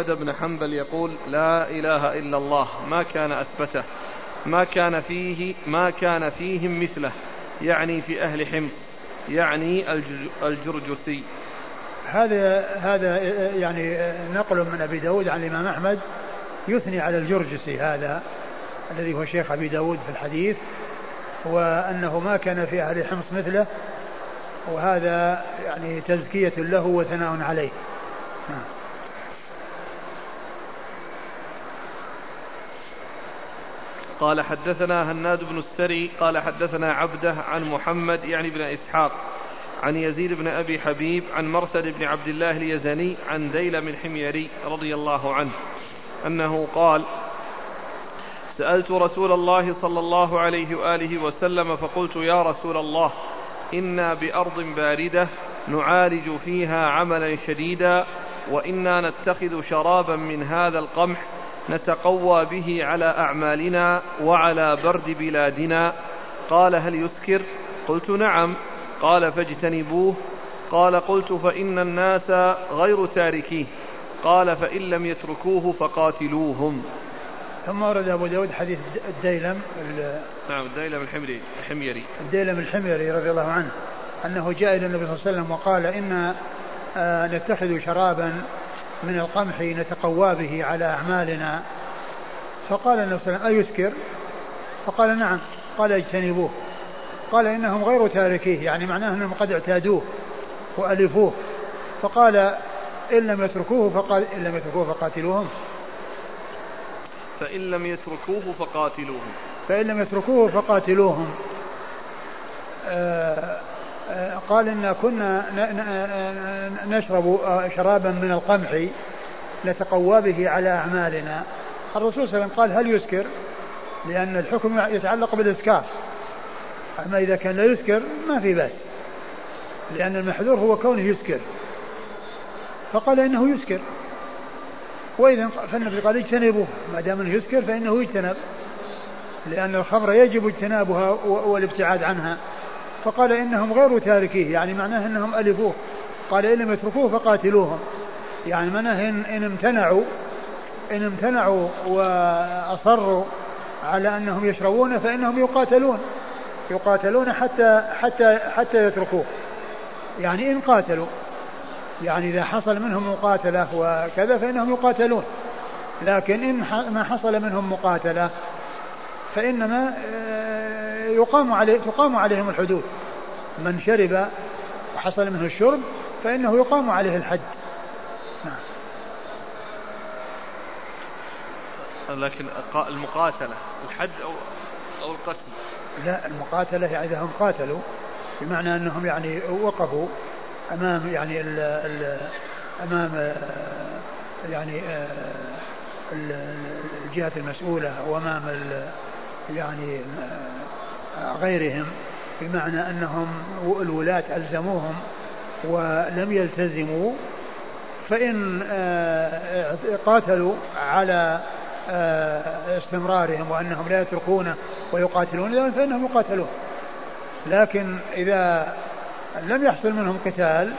أحمد بن حنبل يقول لا إله إلا الله ما كان أثبته ما كان فيه ما كان فيهم مثله يعني في أهل حمص يعني الجرجسي. هذا هذا يعني نقل من أبي داود عن الإمام أحمد يثني على الجرجسي هذا الذي هو شيخ أبي داود في الحديث وأنه ما كان في أهل حمص مثله وهذا يعني تزكية له وثناء عليه. قال حدثنا هناد بن السري قال حدثنا عبده عن محمد يعني بن إسحاق عن يزيد بن أبي حبيب عن مرثد بن عبد الله اليزني عن ديلم الحميري رضي الله عنه أنه قال سألت رسول الله صلى الله عليه وآله وسلم فقلت يا رسول الله إنا بأرض باردة نعالج فيها عملا شديدا وإنا نتخذ شرابا من هذا القمح نتقوى به على أعمالنا وعلى برد بلادنا. قال هل يسكر؟ قلت نعم. قال فاجتنبوه. قال قلت فإن الناس غير تاركيه. قال فإن لم يتركوه فقاتلوهم. ثم ورد أبو داود حديث الديلم نعم الديلم الحميري الحميري. الديلم الحميري رضي الله عنه أنه جاء إلى النبي صلى الله عليه وسلم وقال إن آه، نتخذ شرابا من القمح نتقوى به على أعمالنا. فقال النبي صلى الله عليه وسلم أيسكر فقال نعم. قال اجتنبوه. قال إنهم غير تاركيه يعني معناه أنهم قد اعتادوه وألفوه. فقال إن لم يتركوه فقال إن لم يتركوه فقاتلوهم. فإن لم يتركوه فقاتلوهم. فإن لم يتركوه فقاتلوهم. آه قال إن كنا نشرب آه، شرابا من القمح نتقوى به على أعمالنا. الرسول صلى الله عليه وسلم قال هل يسكر؟ لأن الحكم يتعلق بالإسكار. أما إذا كان لا يسكر ما في بأس. لأن المحذور هو كونه يسكر. فقال إنه يسكر. وإذا فالنبي قال اجتنبوه. ما دام إنه يسكر فإنه يجتنب. لأن الخمر يجب اجتنابها والابتعاد عنها. فقال إنهم غير تاركيه يعني معناه أنهم ألفوه. قال إن لم يتركوه فقاتلوهم يعني معناه إن, إن امتنعوا إن امتنعوا وأصروا على أنهم يشربون فإنهم يقاتلون. يقاتلون حتى حتى حتى يتركوه. يعني إن قاتلوا. يعني إذا حصل منهم مقاتلة وكذا فإنهم يقاتلون. لكن إن ما حصل منهم مقاتلة فإنما آه، يقام عليه تقام عليهم الحدود. من شرب وحصل منه الشرب فإنه يقام عليه الحد نعم. لكن المقاتلة الحد أو أو القتل؟ لا المقاتلة يعني إذا هم قاتلوا بمعنى أنهم يعني وقفوا أمام يعني ال ال أمام يعني الجهة المسؤولة وأمام يعني غيرهم بمعنى أنهم الولاة ألزموهم ولم يلتزموا فإن قاتلوا على استمرارهم وأنهم لا يتركونه ويقاتلون فإنهم يقاتلون. لكن إذا لم يحصل منهم قتال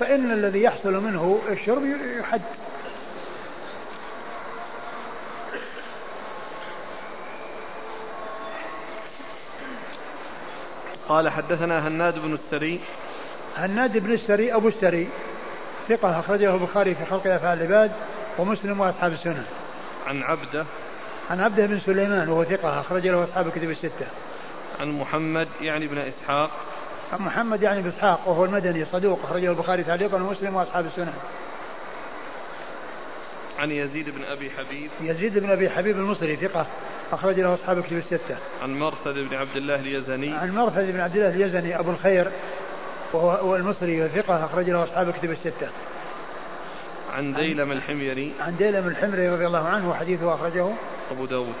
فإن الذي يحصل منه الشرب يحد. قال حدثنا هناد بن السري. هناد بن السري أبو السري. ثقة أخرجه البخاري في خلق أفعال العباد ومسلم وأصحاب السنة. عن عبده. عن عبده بن سليمان وهو ثقة أخرج له أصحاب الكتب الستة. عن محمد يعني بن إسحاق. عن محمد يعني بإسحاق وهو المدني صدوق أخرجه البخاري تعليقا ومسلم وأصحاب السنن. عن يزيد بن أبي حبيب. يزيد بن أبي حبيب المصري ثقة أخرج له أصحاب الكتب الستة. عن مرثد بن عبد الله اليزني. عن مرثد بن عبد الله اليزني أبو الخير وهو المصري ثقة أخرج له أصحاب الكتب الستة. عن ديلم الحميري. عن ديلم الحميري رضي الله عنه وحديثه أخرجه. أبو داود.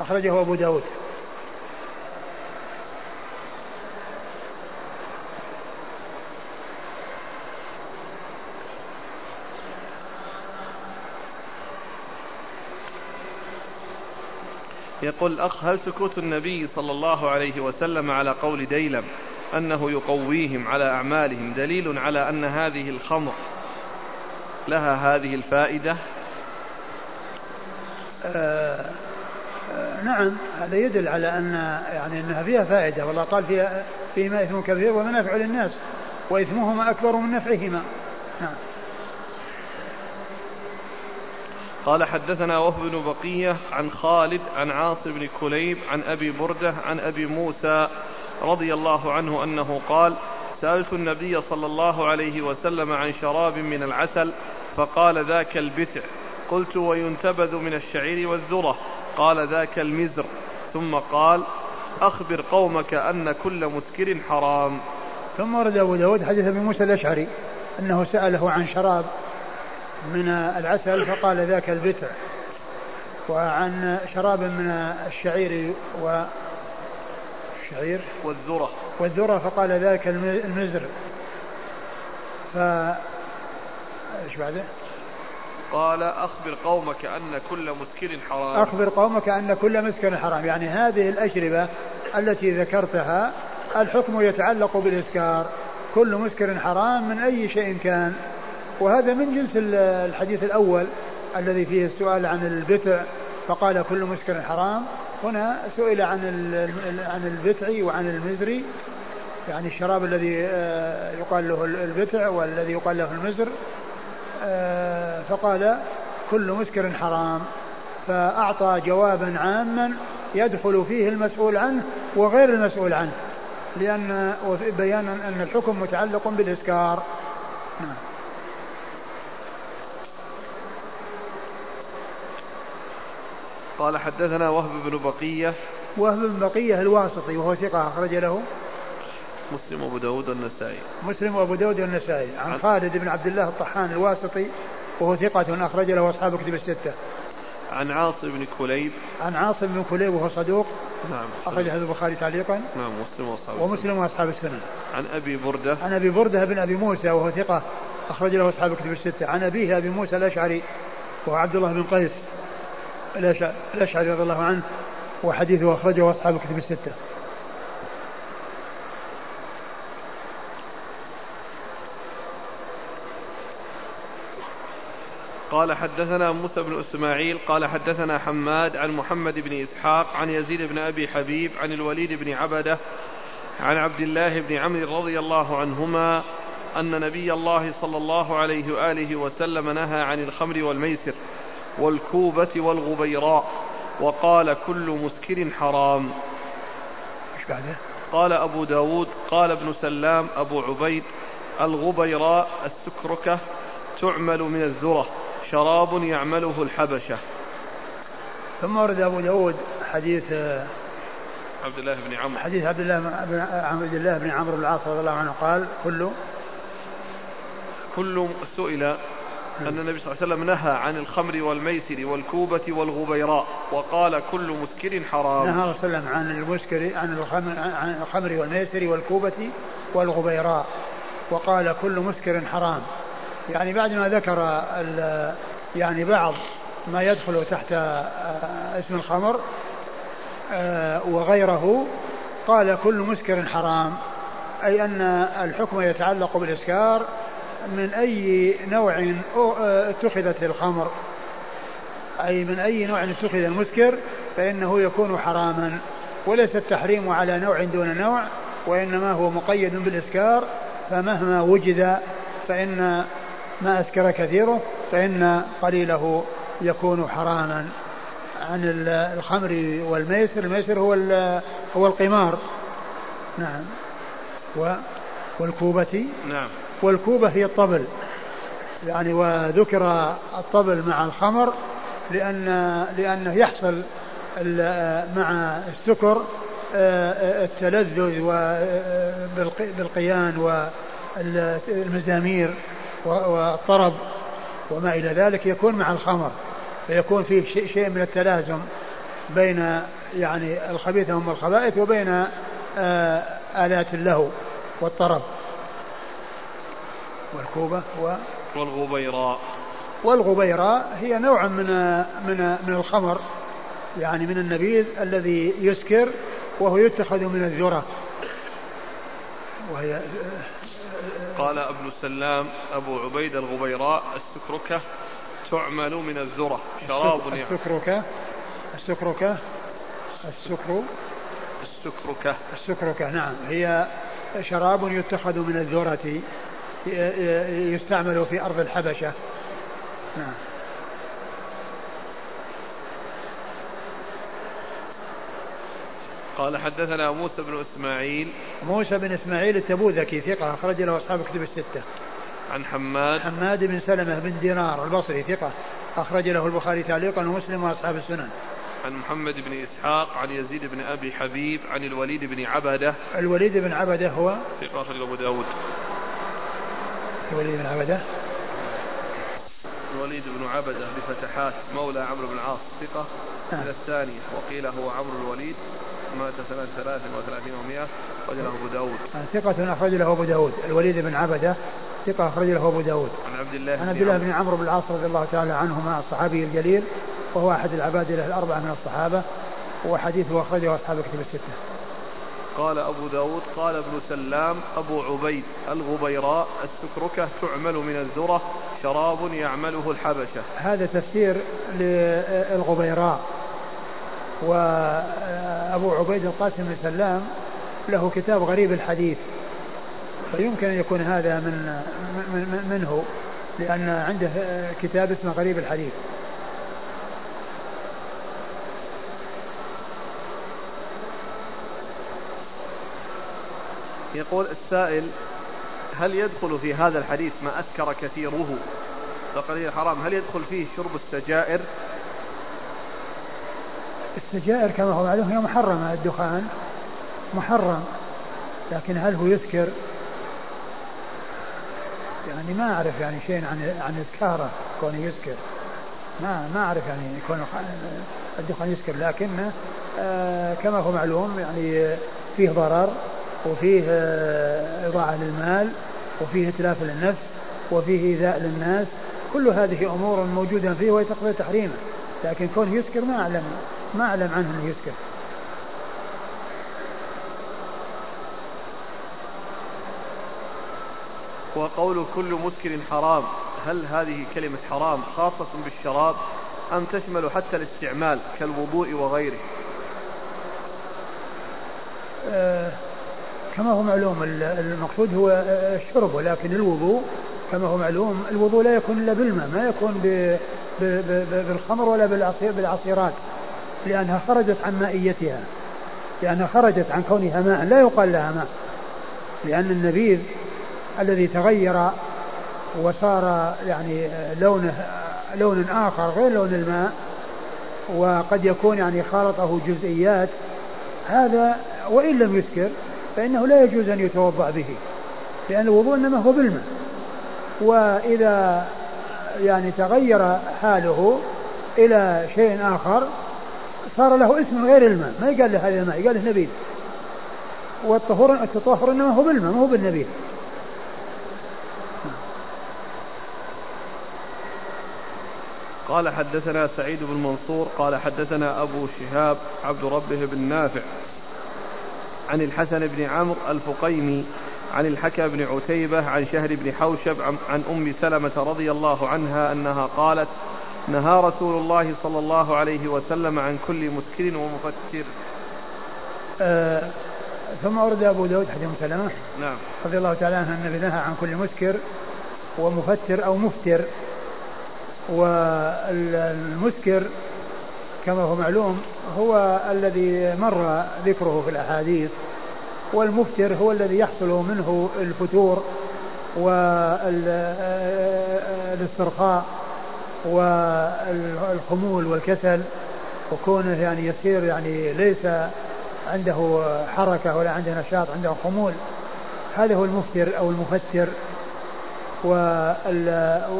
أخرجه أبو داود. يقول الأخ هل سكوت النبي صلى الله عليه وسلم على قول ديلم أنه يقويهم على أعمالهم دليل على أن هذه الخمر لها هذه الفائدة؟ آه آه نعم هذا يدل على أن يعني أنها فيها فائدة والله قال فيها فيهما إثم كبير ومنافع للناس وإثمهما أكبر من نفعهما نعم قال حدثنا وهب بن بقية عن خالد عن عاصم بن كليب عن أبي بردة عن أبي موسى رضي الله عنه أنه قال سألت النبي صلى الله عليه وسلم عن شراب من العسل فقال ذاك البتع. قلت وينتبذ من الشعير والذرة. قال ذاك المزر. ثم قال أخبر قومك أن كل مسكر حرام. ثم ورد أبو داود حديث أبي موسى الأشعري أنه سأله عن شراب من العسل فقال ذاك البتع وعن شراب من الشعير و الشعير والذرة. والذرة فقال ذاك المزر. ف إيش بعده؟ قال أخبر قومك أن كل مسكر حرام. أخبر قومك أن كل مسكر حرام. يعني هذه الأشربة التي ذكرتها الحكم يتعلق بالإسكار. كل مسكر حرام من أي شيء كان. وهذا من جنس الحديث الأول الذي فيه السؤال عن البتع فقال كل مسكر حرام. هنا سئل عن عن البتع وعن المزري يعني الشراب الذي آه، يقال له البتع والذي يقال له المزر. آه، فقال كل مسكر حرام. فأعطى جوابا عاما يدخل فيه المسؤول عنه وغير المسؤول عنه لأن بيانا أن الحكم متعلق بالإسكار. نعم. قال حدثنا وهب بن بقية. وهب بن بقية الواسطي وهو ثقة أخرج له. مسلم وأبو داود والنسائي. مسلم وأبو داود والنسائي. عن, عن خالد بن عبد الله الطحان الواسطي وهو ثقة أخرج له أصحاب كتب الستة. عن عاصم بن كليب. عن عاصم بن كليب وهو صدوق. نعم أخرج هذا البخاري تعليقا. نعم مسلم وأصحاب ومسلم وأصحاب السنن عن أبي بردة. عن أبي بردة بن أبي موسى وهو ثقة أخرج له أصحاب كتب الستة. عن أبيه أبي موسى الأشعري وهو عبد الله بن قيس. الأشعري رضي الله عنه وحديثه أخرجه أصحاب الكتب الستة. قال حدثنا موسى بن إسماعيل قال حدثنا حماد عن محمد بن إسحاق عن يزيد بن أبي حبيب عن الوليد بن عبدة عن عبد الله بن عمرو رضي الله عنهما أن نبي الله صلى الله عليه وآله وسلم نهى عن الخمر والميسر. والكوبة والغبيراء وقال كل مسكر حرام. إيش بعده؟ قال أبو داود قال ابن سلام أبو عبيد الغبيراء السكركة تعمل من الذرة شراب يعمله الحبشة. ثم ورد أبو داود حديث عبد الله بن عمرو. حديث عبد الله بن عبد الله بن عمرو العاص رضي الله عنه قال كل كل سئل أن النبي صلى الله عليه وسلم نهى عن الخمر والميسر والكوبة والغبيراء وقال كل مسكر حرام. نهى صلى الله عليه وسلم عن المسكر عن الخمر, عن الخمر والميسر والكوبة والغبيراء وقال كل مسكر حرام. يعني بعد ما ذكر يعني بعض ما يدخل تحت آه، اسم الخمر آه، وغيره قال كل مسكر حرام. أي أن الحكم يتعلق بالإسكار من أي نوع اتخذت الخمر؟ أي من أي نوع اتخذ المسكر؟ فإنه يكون حراما. وليس التحريم على نوع دون نوع وإنما هو مقيد بالإسكار. فمهما وجد فإن ما أسكر كثيره فإن قليله يكون حراما. عن الخمر والميسر الميسر هو هو القمار. نعم. و والكوبة. نعم. والكوبة هي الطبل. يعني وذكر الطبل مع الخمر لأن لأنه يحصل مع السكر آه، التلذذ بالقيان والمزامير والطرب وما إلى ذلك يكون مع الخمر. فيكون فيه شيء من التلازم بين يعني الخبيث هم الخبائث وبين آه، آلات اللهو والطرب. والكوبة و والغبيراء. والغبيراء هي نوع من من من الخمر يعني من النبيذ الذي يسكر وهو يتخذ من الذرة. وهي قال ابن سلام أبو عبيد الغبيراء السكركة تعمل من الذرة. شراب السكركة السكركة السكر. السكركة. السكركة نعم. هي شراب يتخذ من الذرة. يستعمل في أرض الحبشة. نعم. قال حدثنا موسى بن إسماعيل. موسى بن إسماعيل التبوذكي ثقة أخرج له أصحاب كتب الستة. عن حماد. حماد بن سلمة بن دينار البصري ثقة أخرج له البخاري تعليقا ومسلم وأصحاب السنن. عن محمد بن إسحاق عن يزيد بن أبي حبيب عن الوليد بن عبدة. الوليد بن عبدة هو؟ ثقة أخرج أبو داود. الوليد بن عبدة؟ الوليد بن عبدة بفتحات مولى عمرو بن العاص ثقة. من آه. الثانية وقيل هو عمرو الوليد. مات سنة 33 و100 أخرج له أبو داود. ثقة أخرج له أبو داود. الوليد بن عبدة ثقة أخرج له أبو داود. عن عبد الله عن عبد الله بن عمرو بن العاص رضي الله تعالى عنهما الصحابي الجليل وهو أحد العباد له الأربعة من الصحابة. وحديثه أخرجه أصحاب الكتب الستة. قال أبو داود قال ابن سلام أبو عبيد الغبيراء السكركة تعمل من الذرة شراب يعمله الحبشة. هذا تفسير للغبيراء. وأبو عبيد القاسم بن سلام له كتاب غريب الحديث. فيمكن أن يكون هذا من, من منه لأن عنده كتاب اسمه غريب الحديث. يقول السائل هل يدخل في هذا الحديث ما أسكر كثيره؟ فقليل حرام هل يدخل فيه شرب السجائر؟ السجائر كما هو معلوم هي محرمة الدخان محرم لكن هل هو يسكر يعني ما أعرف يعني شيء عن عن إسكاره كونه يسكر ما ما أعرف يعني يكون الدخان يسكر لكن آه كما هو معلوم يعني فيه ضرر. وفيه آه، إضاعة للمال وفيه إتلاف للنفس وفيه إيذاء للناس. كل هذه أمور موجودة فيه ويتقضي تحريمه لكن كونه يسكر ما أعلم ما أعلم عنه أنه يسكر وقول كل مسكر حرام هل هذه كلمة حرام خاصة بالشراب أم تشمل حتى الاستعمال كالوضوء وغيره؟ أه كما هو معلوم المقصود هو الشرب ولكن الوضوء كما هو معلوم الوضوء لا يكون إلا بالماء ما يكون بالخمر ولا بالعصير بالعصيرات لأنها خرجت عن مائيتها لأنها خرجت عن كونها ماء لا يقال لها ماء لأن النبيذ الذي تغير وصار يعني لونه لون آخر غير لون الماء وقد يكون يعني خالطه جزئيات هذا وإن لم يسكر فإنه لا يجوز أن يتوضأ به لأن الوضوء إنما هو بالماء وإذا يعني تغير حاله إلى شيء آخر صار له اسم غير الماء. ما يقال له هذا الماء يقال له نبيذ والطهور التطهر إنما هو بالماء ما هو بالنبيذ قال حدثنا سعيد بن منصور قال حدثنا أبو شهاب عبد ربه بن نافع عن الحسن بن عمرو الفقيمي عن الحكى بن عتيبة عن شهر بن حوشب عن أم سلمة رضي الله عنها أنها قالت نهى رسول الله صلى الله عليه وسلم عن كل مسكر ومفتر آه ثم ورد أبو داود حديث أم سلمة نعم. رضي الله تعالى عنها النبي نهى عن كل مسكر ومفتر أو مفتر والمسكر كما هو معلوم هو الذي مر ذكره في الأحاديث والمفتر هو الذي يحصل منه الفتور والاسترخاء والخمول والكسل وكونه يعني يصير يعني ليس عنده حركة ولا عنده نشاط عنده خمول. هذا هو المفتر أو المفتر.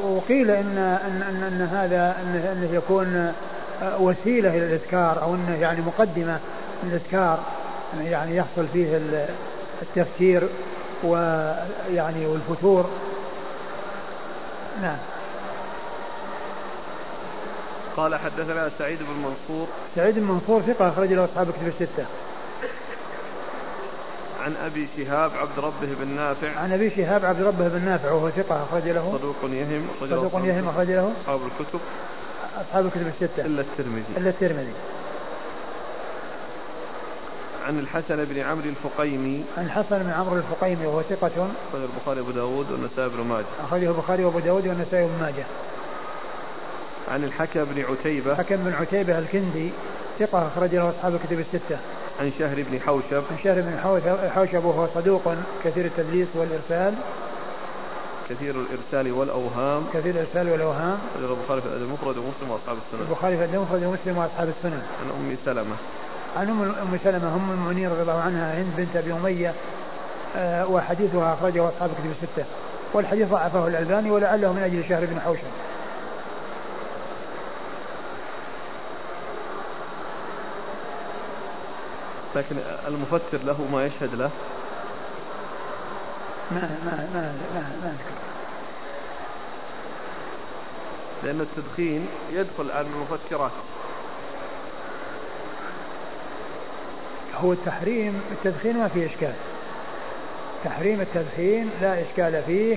وقيل إن, أن, أن, أن هذا أنه يكون وسيلة إلى الإذكار أو أنه يعني مقدمة للإذكار يعني يحصل فيه التفكير ويعني والفتور. نعم. قال حدثنا سعيد بن منصور. سعيد بن منصور ثقة أخرج له أصحاب كتب الستة. عن أبي شهاب عبد ربه بن نافع. عن أبي شهاب عبد ربه بن نافع وهو ثقة أخرج له. صدوق يهم صدوق يهم أخرج له. أصحاب الكتب. أصحاب الكتب الستة. إلا الترمذي. إلا الترمذي. عن الحسن بن عمرو الفقيمي. عن الحسن بن عمرو الفقيمي وهو ثقة. أخرجه البخاري وأبو داود والنسائي بن ماجه. أخرجه البخاري وأبو داود والنسائي بن ماجه. عن الحكم بن عتيبة. حكم بن عتيبة الكندي ثقة أخرج له أصحاب الكتب الستة. عن شهر بن حوشب. عن شهر بن حوشب وهو صدوق كثير التدليس والإرسال. كثير الإرسال والأوهام. كثير الإرسال والأوهام. أخرجه البخاري في الأدب المفرد ومسلم وأصحاب السنن البخاري في الأدب المفرد ومسلم وأصحاب السنن عن أم سلمة. عن أم أم سلمة أم المؤمنين رضي الله عنها هند بنت أبي أمية آه وحديثها أخرجه أصحاب الكتب الستة. والحديث ضعفه الألباني ولعله من أجل شهر بن حوشب. لكن المفسر له ما يشهد له. ما ما ما ما, ما لأن التدخين يدخل من المفكرات هو التحريم التدخين ما فيه إشكال تحريم التدخين لا إشكال فيه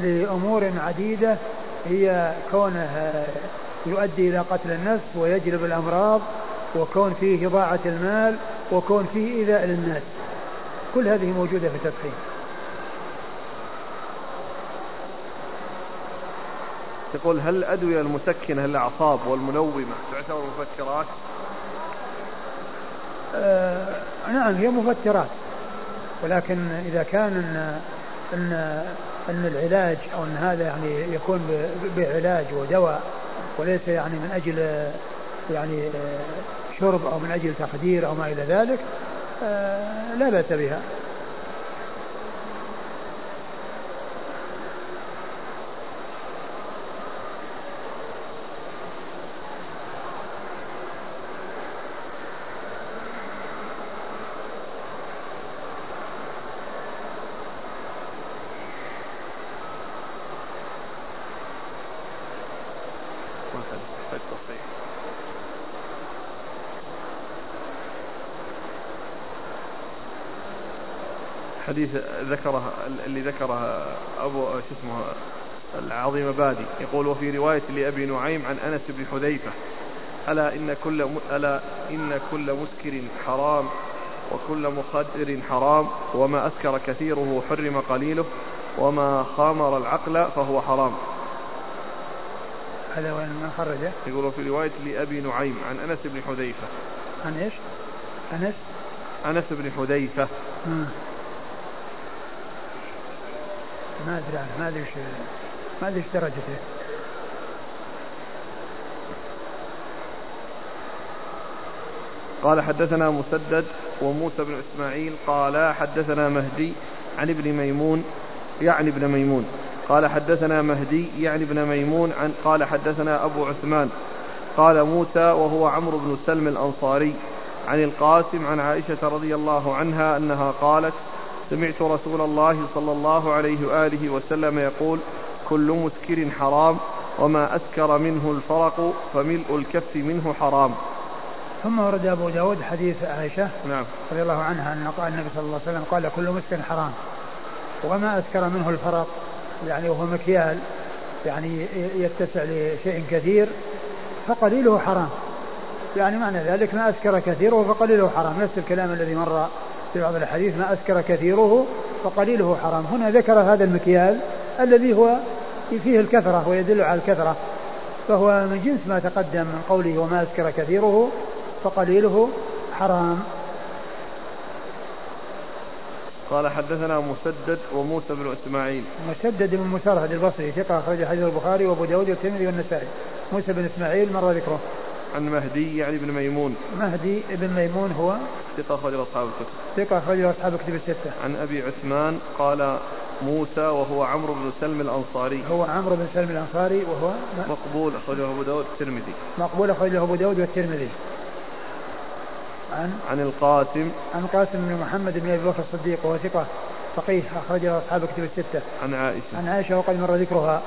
لأمور عديدة هي كونه يؤدي إلى قتل النفس ويجلب الأمراض وكون فيه إضاعة المال وكون فيه إيذاء للناس كل هذه موجودة في التدخين يقول هل الأدوية المسكنة للأعصاب والمنومة تعتبر مفكرات؟ آه نعم هي مفكرات ولكن إذا كان إن أن أن العلاج أو أن هذا يعني يكون بعلاج ودواء وليس يعني من أجل يعني شرب أو من أجل تخدير أو ما إلى ذلك آه، لا بأس بها حديث ذكره اللي ذكره أبو شو اسمه العظيم بادي يقول وفي رواية لأبي نعيم عن أنس بن حذيفة ألا إن كل ألا إن كل مسكر حرام وكل مخدر حرام وما أسكر كثيره حرم قليله وما خامر العقل فهو حرام هذا وين من خرجه؟ يقول في رواية لأبي نعيم عن أنس بن حذيفة عن إيش؟ أنس؟ أنس بن حذيفة ما أدري عنه ما أدري ما أدري درجته. قال حدثنا مسدد وموسى بن إسماعيل قال حدثنا مهدي عن ابن ميمون يعني ابن ميمون. قال حدثنا مهدي يعني ابن ميمون عن قال حدثنا أبو عثمان. قال موسى وهو عمرو بن سلم الأنصاري عن القاسم عن عائشة رضي الله عنها أنها قالت سمعت رسول الله صلى الله عليه وآله وسلم يقول كل مسكر حرام وما أسكر منه الفرق فملء الكف منه حرام. ثم ورد أبو داود حديث عائشة نعم. رضي الله عنها أن قال النبي صلى الله عليه وسلم قال كل مسكر حرام وما أسكر منه الفرق. يعني وهو مكيال يعني يتسع لشيء كثير فقليله حرام. يعني معنى ذلك ما أسكر كثيره فقليله حرام. نفس الكلام الذي مر في بعض الحديث ما أسكر كثيره فقليله حرام. هنا ذكر هذا المكيال الذي هو فيه الكثرة ويدل على الكثرة فهو من جنس ما تقدم من قوله وما أسكر كثيره فقليله حرام. قال حدثنا مسدد وموسى بن إسماعيل. مسدد بن مسرهد البصري ثقة أخرج حديث البخاري وأبو داود والترمذي والنسائي. موسى بن إسماعيل مر ذكره. عن مهدي يعني بن ميمون. مهدي بن ميمون هو ثقة أخرج أصحاب الكتب. ثقة أخرج أصحاب الكتب الستة. عن أبي عثمان قال موسى وهو عمرو بن سلم الأنصاري. هو عمرو بن سلم الأنصاري وهو مقبول أخرجه أبو داود والترمذي مقبول أخرجه أبو داود والترمذي. عن عن القاسم. عن القاسم بن محمد بن أبي بكر الصديق وهو ثقة فقيه أخرجه أصحاب الكتب الستة. عن عائشة. عن عائشة وقد مر ذكرها.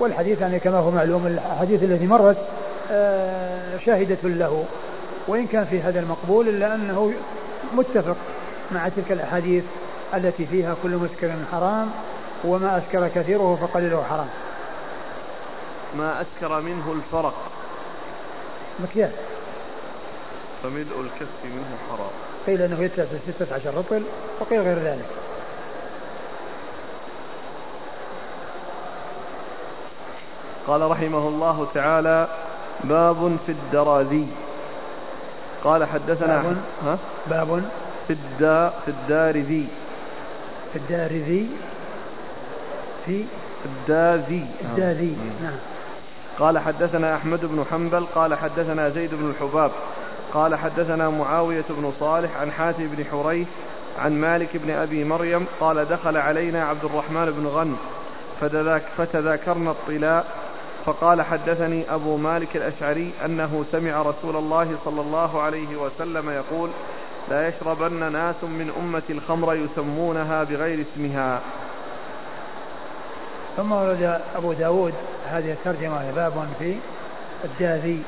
والحديث يعني كما هو معلوم الحديث الذي مرت آه، شاهدة له. وإن كان في هذا المقبول إلا أنه متفق مع تلك الأحاديث التي فيها كل مسكر حرام وما أسكر كثيره فقليله حرام. ما أسكر منه الفرق. مكيال فملء الكف منه حرام. قيل أنه يتلف ستة عشر رطل وقيل غير ذلك. قال رحمه الله تعالى باب في الدراذي قال حدثنا باب ها؟ باب في الدا في الدار ذي. في الدار ذي. في الداذي الداذي نعم. قال حدثنا أحمد بن حنبل قال حدثنا زيد بن الحباب قال حدثنا معاوية بن صالح عن حاتم بن حريث عن مالك بن أبي مريم قال دخل علينا عبد الرحمن بن غن فتذاكرنا الطلاء فقال حدثني أبو مالك الأشعري أنه سمع رسول الله صلى الله عليه وسلم يقول لا يشربن ناس من أمة الخمر يسمونها بغير اسمها. ثم ورد أبو داود هذه الترجمة باب في الداذي.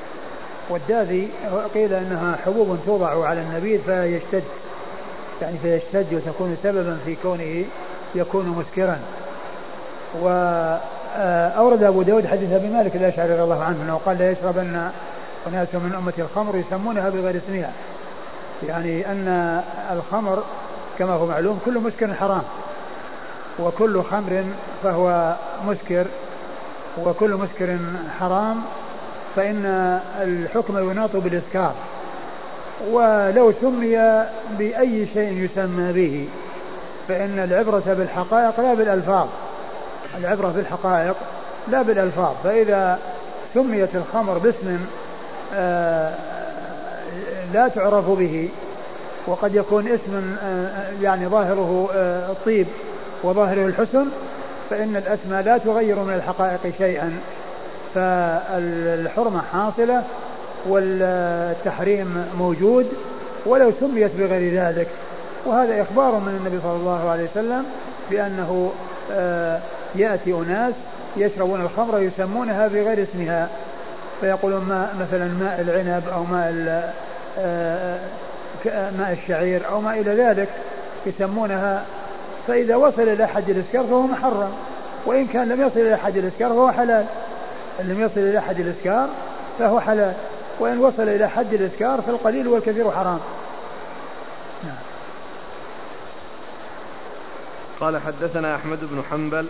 والداذي قيل أنها حبوب توضع على النبيذ فيشتد يعني فيشتد وتكون سببا في كونه يكون مسكرا. وأورد أبو داود حديث أبي مالك الأشعري رضي الله عنه أنه قال لا يشربن أناس من أمة الخمر يسمونها بغير اسمها. يعني أن الخمر كما هو معلوم كل مسكر حرام وكل خمر فهو مسكر وكل مسكر حرام فإن الحكم يناط بالإسكار. ولو سمي بأي شيء يسمى به فإن العبرة بالحقائق لا بالألفاظ. العبرة بالحقائق لا بالألفاظ فإذا سميت الخمر باسم آه، لا تعرف به وقد يكون اسم آه، يعني ظاهره آه، الطيب وظاهره الحسن فإن الأسماء لا تغير من الحقائق شيئا. فالحرمة حاصلة والتحريم موجود ولو سميت بغير ذلك. وهذا إخبار من النبي صلى الله عليه وسلم بأنه آه، يأتي أناس يشربون الخمر يسمونها بغير اسمها. فيقولون ماء مثلا ماء العنب أو ماء آه، ماء الشعير أو ما إلى ذلك يسمونها. فإذا وصل إلى حد الإسكار فهو محرم. وإن كان لم يصل إلى حد الإسكار فهو حلال. إن لم يصل إلى حد الإسكار فهو حلال. وإن وصل إلى حد الإسكار فالقليل والكثير حرام. نعم. قال حدثنا أحمد بن حنبل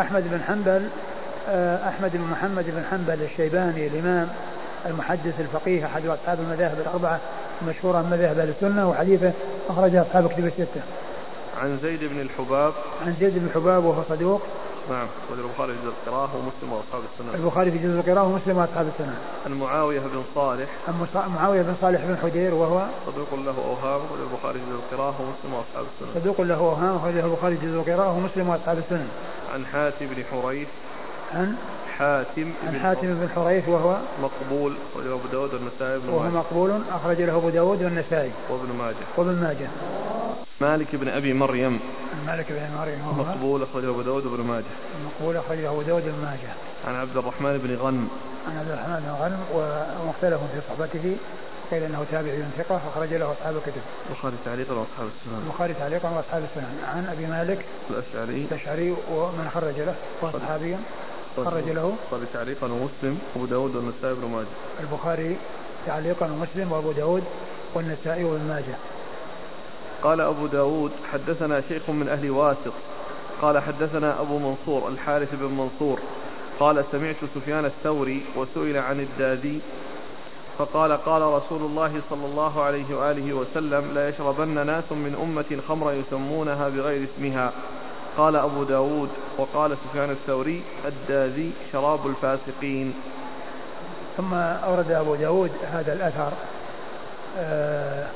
أحمد بن حنبل آه، أحمد بن محمد بن حنبل الشيباني الإمام المحدث الفقيه أحد أصحاب المذاهب الأربعة المشهورة من مذاهب أهل السنة وحديثه أخرجه أصحاب كتب الستة. عن زيد بن الحباب. عن زيد بن الحباب وهو صدوق. نعم أخرج البخاري في جزء القراءة ومسلم وأصحاب السنن البخاري في جزء القراءة ومسلم وأصحاب السنن عن معاوية بن صالح. عن معاوية بن صالح بن حدير وهو صدوق له أوهام أخرج البخاري في جزء القراءة ومسلم وأصحاب السنن صدوق له أوهام أخرجه البخاري في جزء القراءة ومسلم وأصحاب السنن عن حاتم بن حريث. عن حاتم عن حاتم بن حريث وهو مقبول أخرجه أبو داود والنسائي وهو مقبول أخرج له أبو داود والنسائي. وابن ماجه. وابن ماجه. مالك بن أبي مريم. مالك بن مريم هو مقبول اخرجه أبو داود وابن ماجه. مقبول اخرجه أبو داود وابن ماجه. عن عبد الرحمن بن غنم. عن عبد الرحمن بن غنم ومختلف في صحبته. قيل إنه تابعي ثقة اخرج له أصحاب الكتب. البخاري تعليقا وأصحاب السنن. البخاري تعليقا وأصحاب السنن عن أبي مالك الأشعري الأشعري ومن خرج له وهو صحابي خرج له البخاري تعليقا ومسلم وابو داود والنسائي وابن ماجه. البخاري تعليقا ومسلم وأبو داود والنسائي وابن ماجه. قال أبو داود حدثنا شيخ من أهل واسط قال حدثنا أبو منصور الحارث بن منصور قال سمعت سفيان الثوري وسئل عن الدادي فقال قال رسول الله صلى الله عليه وآله وسلم لا يشربن ناس من أمة خمرا يسمونها بغير اسمها. قال أبو داود وقال سفيان الثوري الداذي شراب الفاسقين. ثم أورد أبو داود هذا الأثر آآ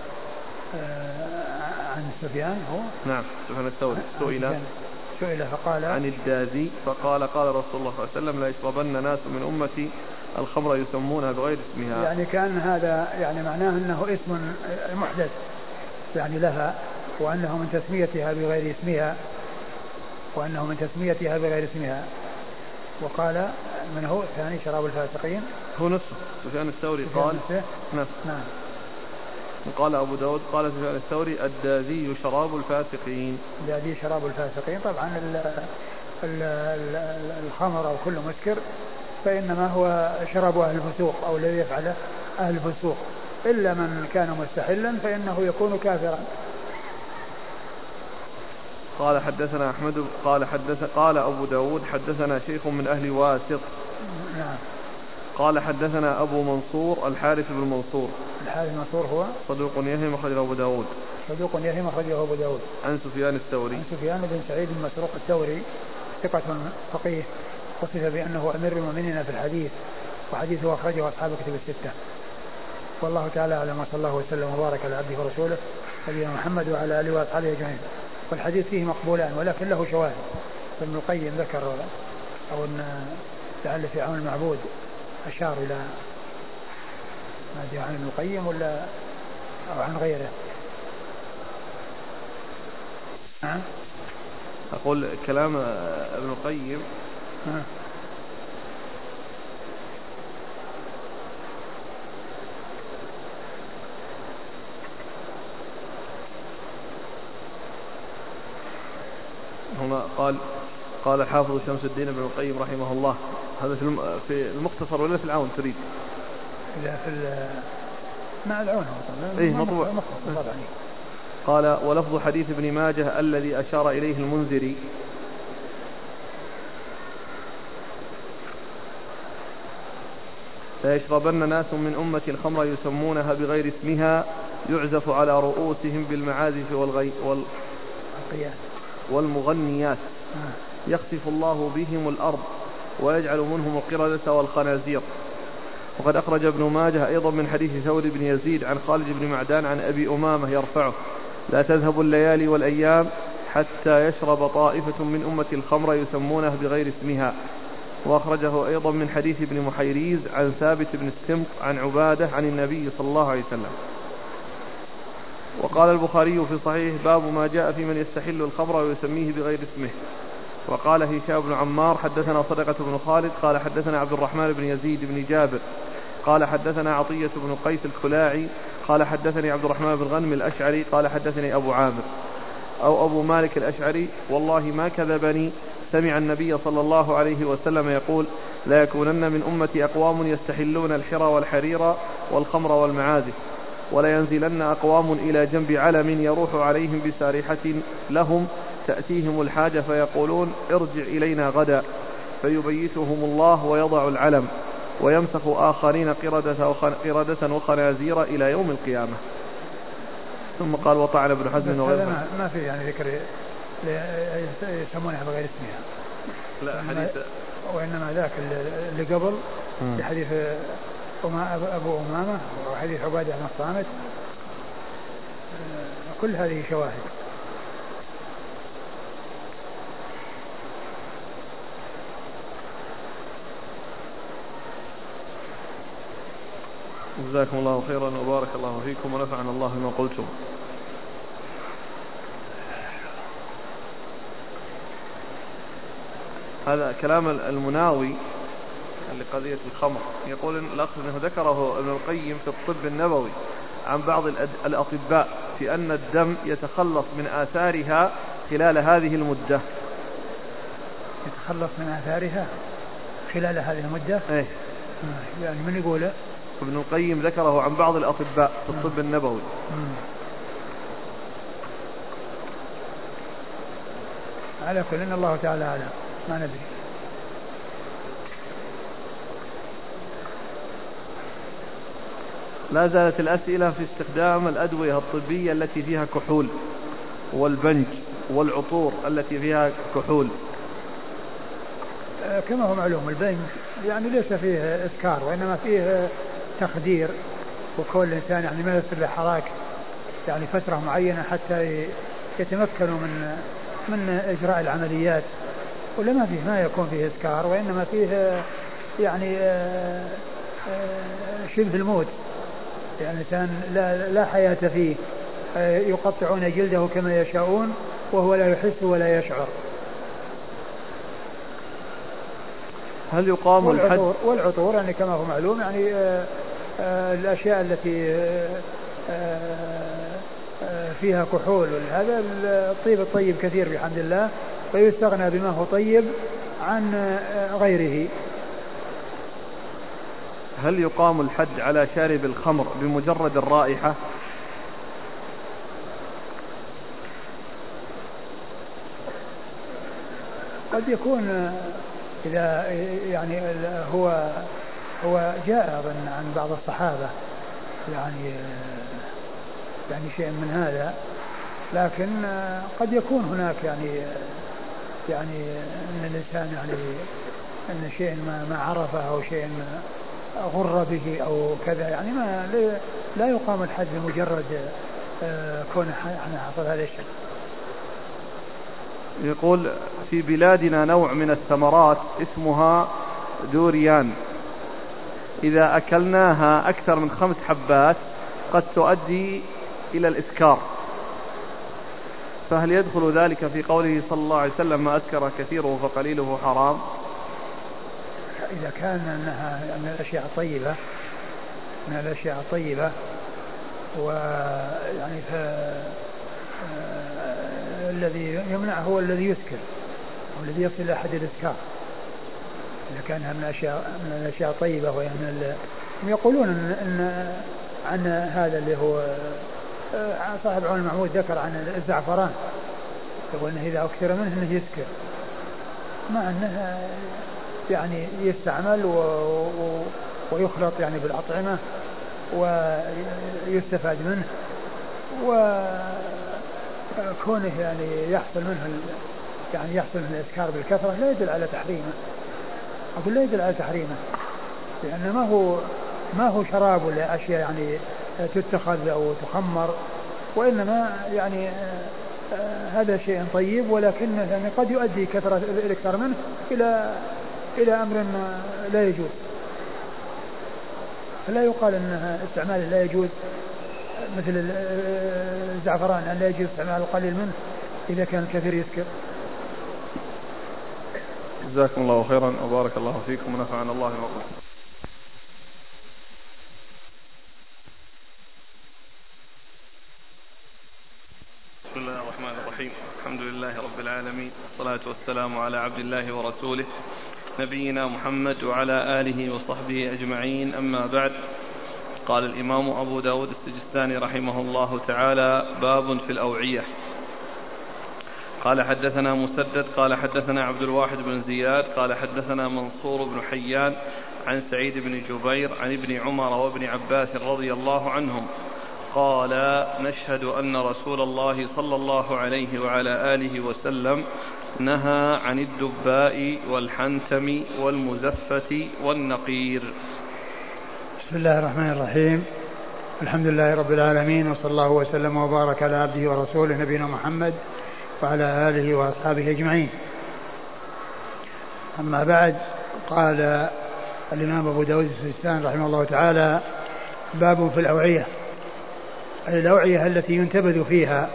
آآ عن سفيان هو؟ نعم سفيان الثوري. سئل. سئل فقال عن الدازي فقال قال رسول الله صلى الله عليه وسلم لا يشربن ناس من أمتي الخمر يسمونها بغير اسمها. يعني كان هذا يعني معناه أنه اسم محدث يعني لها وأنه من تسميتها بغير اسمها وأنه من تسميتها بغير اسمها. وقال من هو؟ الثاني شراب الفاسقين. هو نفسه سفيان الثوري. قال نفسه؟ نعم نعم. قال أبو داود قال سفيان الثوري الداذي شراب الفاسقين. الداذي شراب الفاسقين. طبعا ال ال ال الخمر أو كل مسكر فإنما هو شراب أهل الفسوق أو الذي يفعله أهل الفسوق. إلا من كان مستحلا فإنه يكون كافرا. قال حدثنا أحمد قال حدث قال أبو داود حدثنا شيخ من أهل واسط. نعم. قال حدثنا أبو منصور الحارث بن منصور. الحارث منصور هو؟ صدوق يهم أخرجه أبو داود. صدوق يهم أخرجه أبو داود. عن سفيان الثوري. عن سفيان بن سعيد بن مسروق الثوري ثقة فقيه. وصف بأنه أمير المؤمنين في الحديث وحديثه أخرجه أصحاب كتب الستة. والله تعالى أعلم وصلى الله وسلم وبارك على عبده ورسوله نبينا محمد وعلى آله وأصحابه أجمعين. والحديث فيه مقبولان ولكن له شواهد. ابن القيم ذكر أو أن لعل في عون المعبود أشار إلى ما عن ابن القيم ولا أو عن غيره. نعم. أقول كلام ابن القيم هنا قال قال حافظ شمس الدين ابن القيم رحمه الله. هذا في في المختصر ولا في العون تريد؟ لا في مع العون اي مطبوع. قال ولفظ حديث ابن ماجه الذي أشار إليه المنذري ليشربن ناس من أمة الخمر يسمونها بغير اسمها يعزف على رؤوسهم بالمعازف والغي وال والمغنيات. آه. يخسف الله بهم الأرض ويجعل منهم القردة والخنازير. وقد أخرج ابن ماجه أيضا من حديث ثور بن يزيد عن خالد بن معدان عن أبي أمامة يرفعه. لا تذهب الليالي والأيام حتى يشرب طائفة من أمة الخمر يسمونه بغير اسمها. وأخرجه أيضا من حديث ابن محيريز عن ثابت بن السمط عن عبادة عن النبي صلى الله عليه وسلم. وقال البخاري في صحيح باب ما جاء في من يستحل الخمر ويسميه بغير اسمه. وقال هشام بن عمار حدثنا صدقة بن خالد قال حدثنا عبد الرحمن بن يزيد بن جابر قال حدثنا عطية بن قيس الكلاعي قال حدثني عبد الرحمن بن غنم الأشعري قال حدثني أبو عامر. أو أبو مالك الأشعري والله ما كذبني سمع النبي صلى الله عليه وسلم يقول لا يكونن من أمتي أقوام يستحلون الحرى والحرير والخمر والمعازف ولا ينزلن أقوام إلى جنب علم يروح عليهم بسارحة لهم تأتيهم الحاجة فيقولون ارجع إلينا غدا فيبيتهم الله ويضع العلم ويمسخ آخرين قردة, وخنازير إلى يوم القيامة. ثم قال وطعن ابن حزم وغيره ما في يعني ذكر يسمونها بغير اسمها. لا حديث وإنما ذاك اللي قبل لحديث أبو أمامة وحديث عبادة بن الصامت. كل هذه شواهد. جزاكم الله خيرا وبارك الله فيكم ونفعنا الله بما قلتم. هذا كلام المناوي لقضية الخمر. يقول إن الأخ أنه ذكره ابن القيم في الطب النبوي عن بعض الأطباء في أن الدم يتخلص من آثارها خلال هذه المدة. يتخلص من آثارها خلال هذه المدة؟ إيه. يعني من يقوله ابن القيم ذكره عن بعض الأطباء في الطب النبوي. على كل إن الله تعالى أعلم. ما ندري. لا زالت الأسئلة في استخدام الأدوية الطبية التي فيها كحول والبنج والعطور التي فيها كحول. آه، كما هو معلوم البنج يعني ليس فيه إسكار وإنما فيه تخدير وكون الإنسان يعني ما يصير له حراك يعني فترة معينة حتى يتمكنوا من من إجراء العمليات. ولا ما فيه ما يكون فيه إسكار وإنما فيه يعني آه، آه، شبه الموت. يعني الإنسان لا, لا حياة فيه. آه، يقطعون جلده كما يشاءون وهو لا يحس ولا يشعر. هل يقام والعطور الحد؟ والعطور يعني كما هو معلوم يعني الأشياء التي فيها كحول. هذا الطيب الطيب كثير بحمد الله. ويستغنى بما هو طيب عن غيره. هل يقام الحد على شارب الخمر بمجرد الرائحة؟ قد يكون إذا يعني هو هو جاء عن بعض الصحابة يعني يعني شيء من هذا لكن قد يكون هناك يعني يعني إن الإنسان يعني إن شيء ما ما عرفه أو شيء غر به أو كذا يعني ما لا يقام الحد بمجرد آه، كونه حصل هذا الشيء. يقول في بلادنا نوع من الثمرات اسمها دوريان إذا أكلناها أكثر من خمس حبات قد تؤدي إلى الإسكار فهل يدخل ذلك في قوله صلى الله عليه وسلم ما أسكر كثيره فقليله حرام؟ إذا كان أنها من الأشياء الطيبة من الأشياء الطيبة ويعني ف آه، الذي يمنع هو الذي يسكر أو الذي يصل إلى حد الإسكار إذا كانها من الأشياء من الأشياء الطيبة وهي من هم يقولون إن, إن عن هذا اللي هو صاحب عون المحمود ذكر عن الزعفران. يقول إنه إذا أكثر منه إنه يسكر. مع إنه يعني يستعمل و... و... ويخلط يعني بالأطعمة ويستفاد منه. وكونه يعني يحصل منه ال... يعني يحصل منه الإسكار بالكثرة لا يدل على تحريمه. أقول لا يدل على تحريمه. لأن ما هو ما هو شراب ولا أشياء يعني تتخذ أو تخمر وإنما يعني آه، هذا شيء طيب ولكنه يعني قد يؤدي كثرة الإكثار منه إلى إلى أمر لا يجوز. فلا يقال أن استعماله لا يجوز مثل الزعفران أن لا يجوز استعمال القليل منه؟ إذا كان الكثير يسكر. جزاكم الله خيرا وبارك الله فيكم ونفعنا الله بما قلت بسم الله الرحمن الرحيم الحمد لله رب العالمين والصلاة والسلام على عبد الله ورسوله نبينا محمد وعلى آله وصحبه أجمعين. أما بعد قال الإمام أبو داود السجستاني رحمه الله تعالى باب في الأوعية. قال حدثنا مسدد قال حدثنا عبد الواحد بن زياد قال حدثنا منصور بن حيان عن سعيد بن جبير عن ابن عمر وابن عباس رضي الله عنهم قال نشهد أن رسول الله صلى الله عليه وعلى آله وسلم نهى عن الدباء والحنتم والمزفة والنقير. بسم الله الرحمن الرحيم. الحمد لله رب العالمين وصلى الله وسلم وبارك على عبده ورسوله نبينا محمد وعلى آله وأصحابه أجمعين. أما بعد قال الإمام أبو داود السجستان رحمه الله تعالى باب في الأوعية. الأوعية التي ينتبذ فيها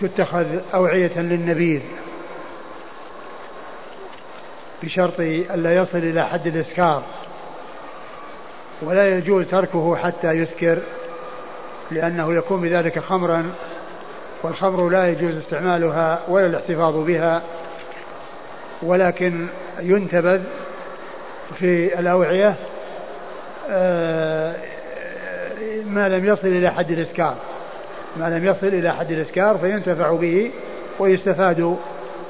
وتتخذ أوعية للنبيذ بشرط ألا يصل إلى حد الإسكار ولا يجوز تركه حتى يسكر لأنه يكون بذلك خمرا والخمر لا يجوز استعمالها ولا الاحتفاظ بها ولكن ينتبذ في الأوعية آه، ما لم يصل إلى حد الإسكار. ما لم يصل إلى حد الإسكار فينتفع به ويستفاد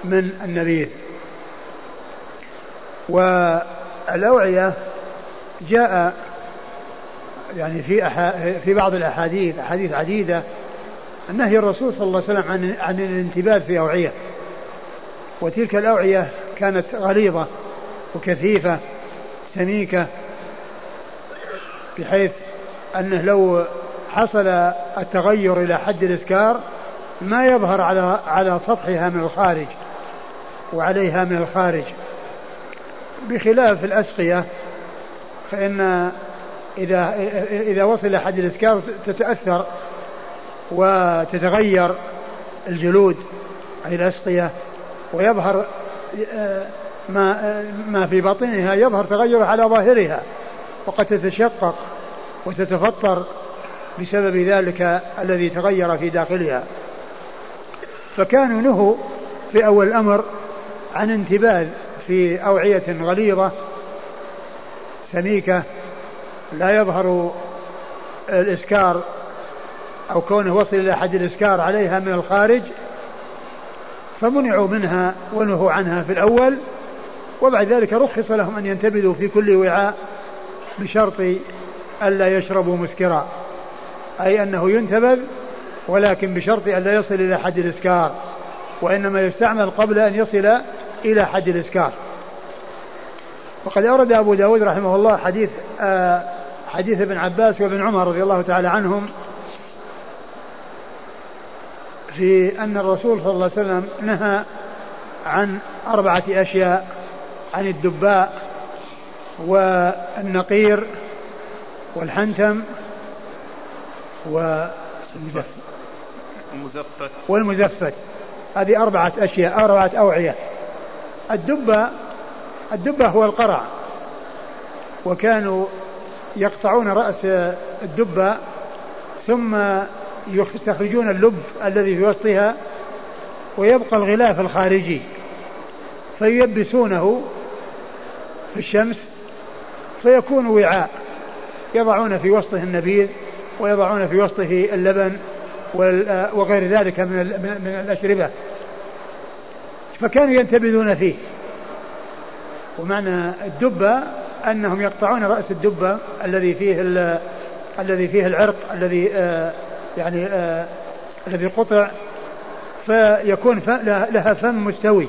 من النبيذ. والأوعية جاء يعني في أحا في بعض الأحاديث أحاديث عديدة نهي الرسول صلى الله عليه وسلم عن عن الانتباه في أوعية. وتلك الأوعية كانت غليظة وكثيفة سميكة بحيث أنه لو حصل التغير إلى حد الإسكار ما يظهر على على سطحها من الخارج وعليها من الخارج. بخلاف الأسقية فإن إذا إذا وصل حد الإسكار تتأثر وتتغير الجلود أي الأسقية ويظهر ما ما في بطنها يظهر تغير على ظاهرها وقد تتشقق. وتتفطر بسبب ذلك الذي تغير في داخلها. فكانوا نهوا في أول الأمر عن انتباذ في أوعية غليظة سميكة لا يظهر الإسكار أو كونه وصل إلى حد الإسكار عليها من الخارج فمنعوا منها ونهوا عنها في الأول وبعد ذلك رخص لهم أن ينتبذوا في كل وعاء بشرط ألا يشربوا مسكرا. أي أنه ينتبذ ولكن بشرط ألا يصل إلى حد الإسكار. وإنما يستعمل قبل أن يصل إلى حد الإسكار. وقد أورد أبو داود رحمه الله حديث آه حديث ابن عباس وابن عمر رضي الله تعالى عنهم في أن الرسول صلى الله عليه وسلم نهى عن أربعة أشياء عن الدباء والنقير والحنتم والمزفت والمزفت. هذه أربعة أشياء أربعة أوعية. الدبة الدبة هو القرع. وكانوا يقطعون رأس الدبة ثم يستخرجون اللب الذي في وسطها ويبقى الغلاف الخارجي. فييبسونه في الشمس فيكون وعاء. يضعون في وسطه النبيذ ويضعون في وسطه اللبن وغير ذلك من من الأشربة. فكانوا ينتبذون فيه. ومعنى الدبة أنهم يقطعون رأس الدبة الذي فيه الذي فيه العرق الذي آه يعني آه الذي قطع فيكون لها فم مستوي.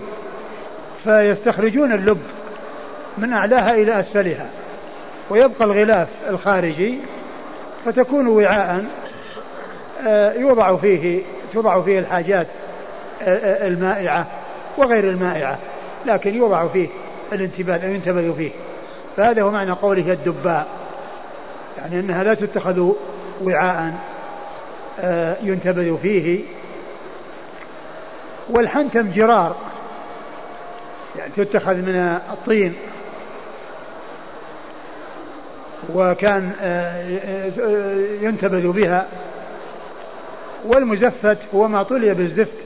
فيستخرجون اللب من أعلاها إلى أسفلها. ويبقى الغلاف الخارجي فتكون وعاء آه يوضع فيه توضع فيه الحاجات آه، آه، المائعة وغير المائعة لكن يوضع فيه الانتباه ينتبذ فيه. فهذا هو معنى قوله الدباء يعني أنها لا تتخذ وعاء ينتبذ فيه. والحنتم جرار يعني تتخذ من الطين وكان آه، آه، ينتبذ بها. والمزفت هو ما طلي بالزفت.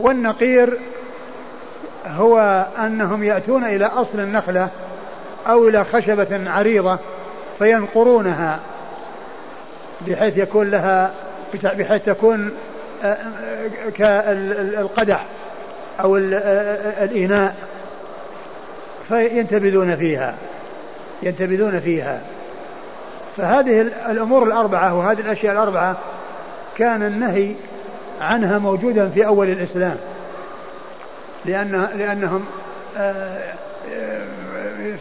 والنقير هو أنهم يأتون إلى أصل النخلة أو إلى خشبة عريضة فينقرونها بحيث يكون لها بحيث تكون آه، كالقدح أو الإناء فينتبذون فيها. ينتبذون فيها. فهذه الأمور الأربعة وهذه الأشياء الأربعة كان النهي عنها موجودا في أول الإسلام. لأن لأنهم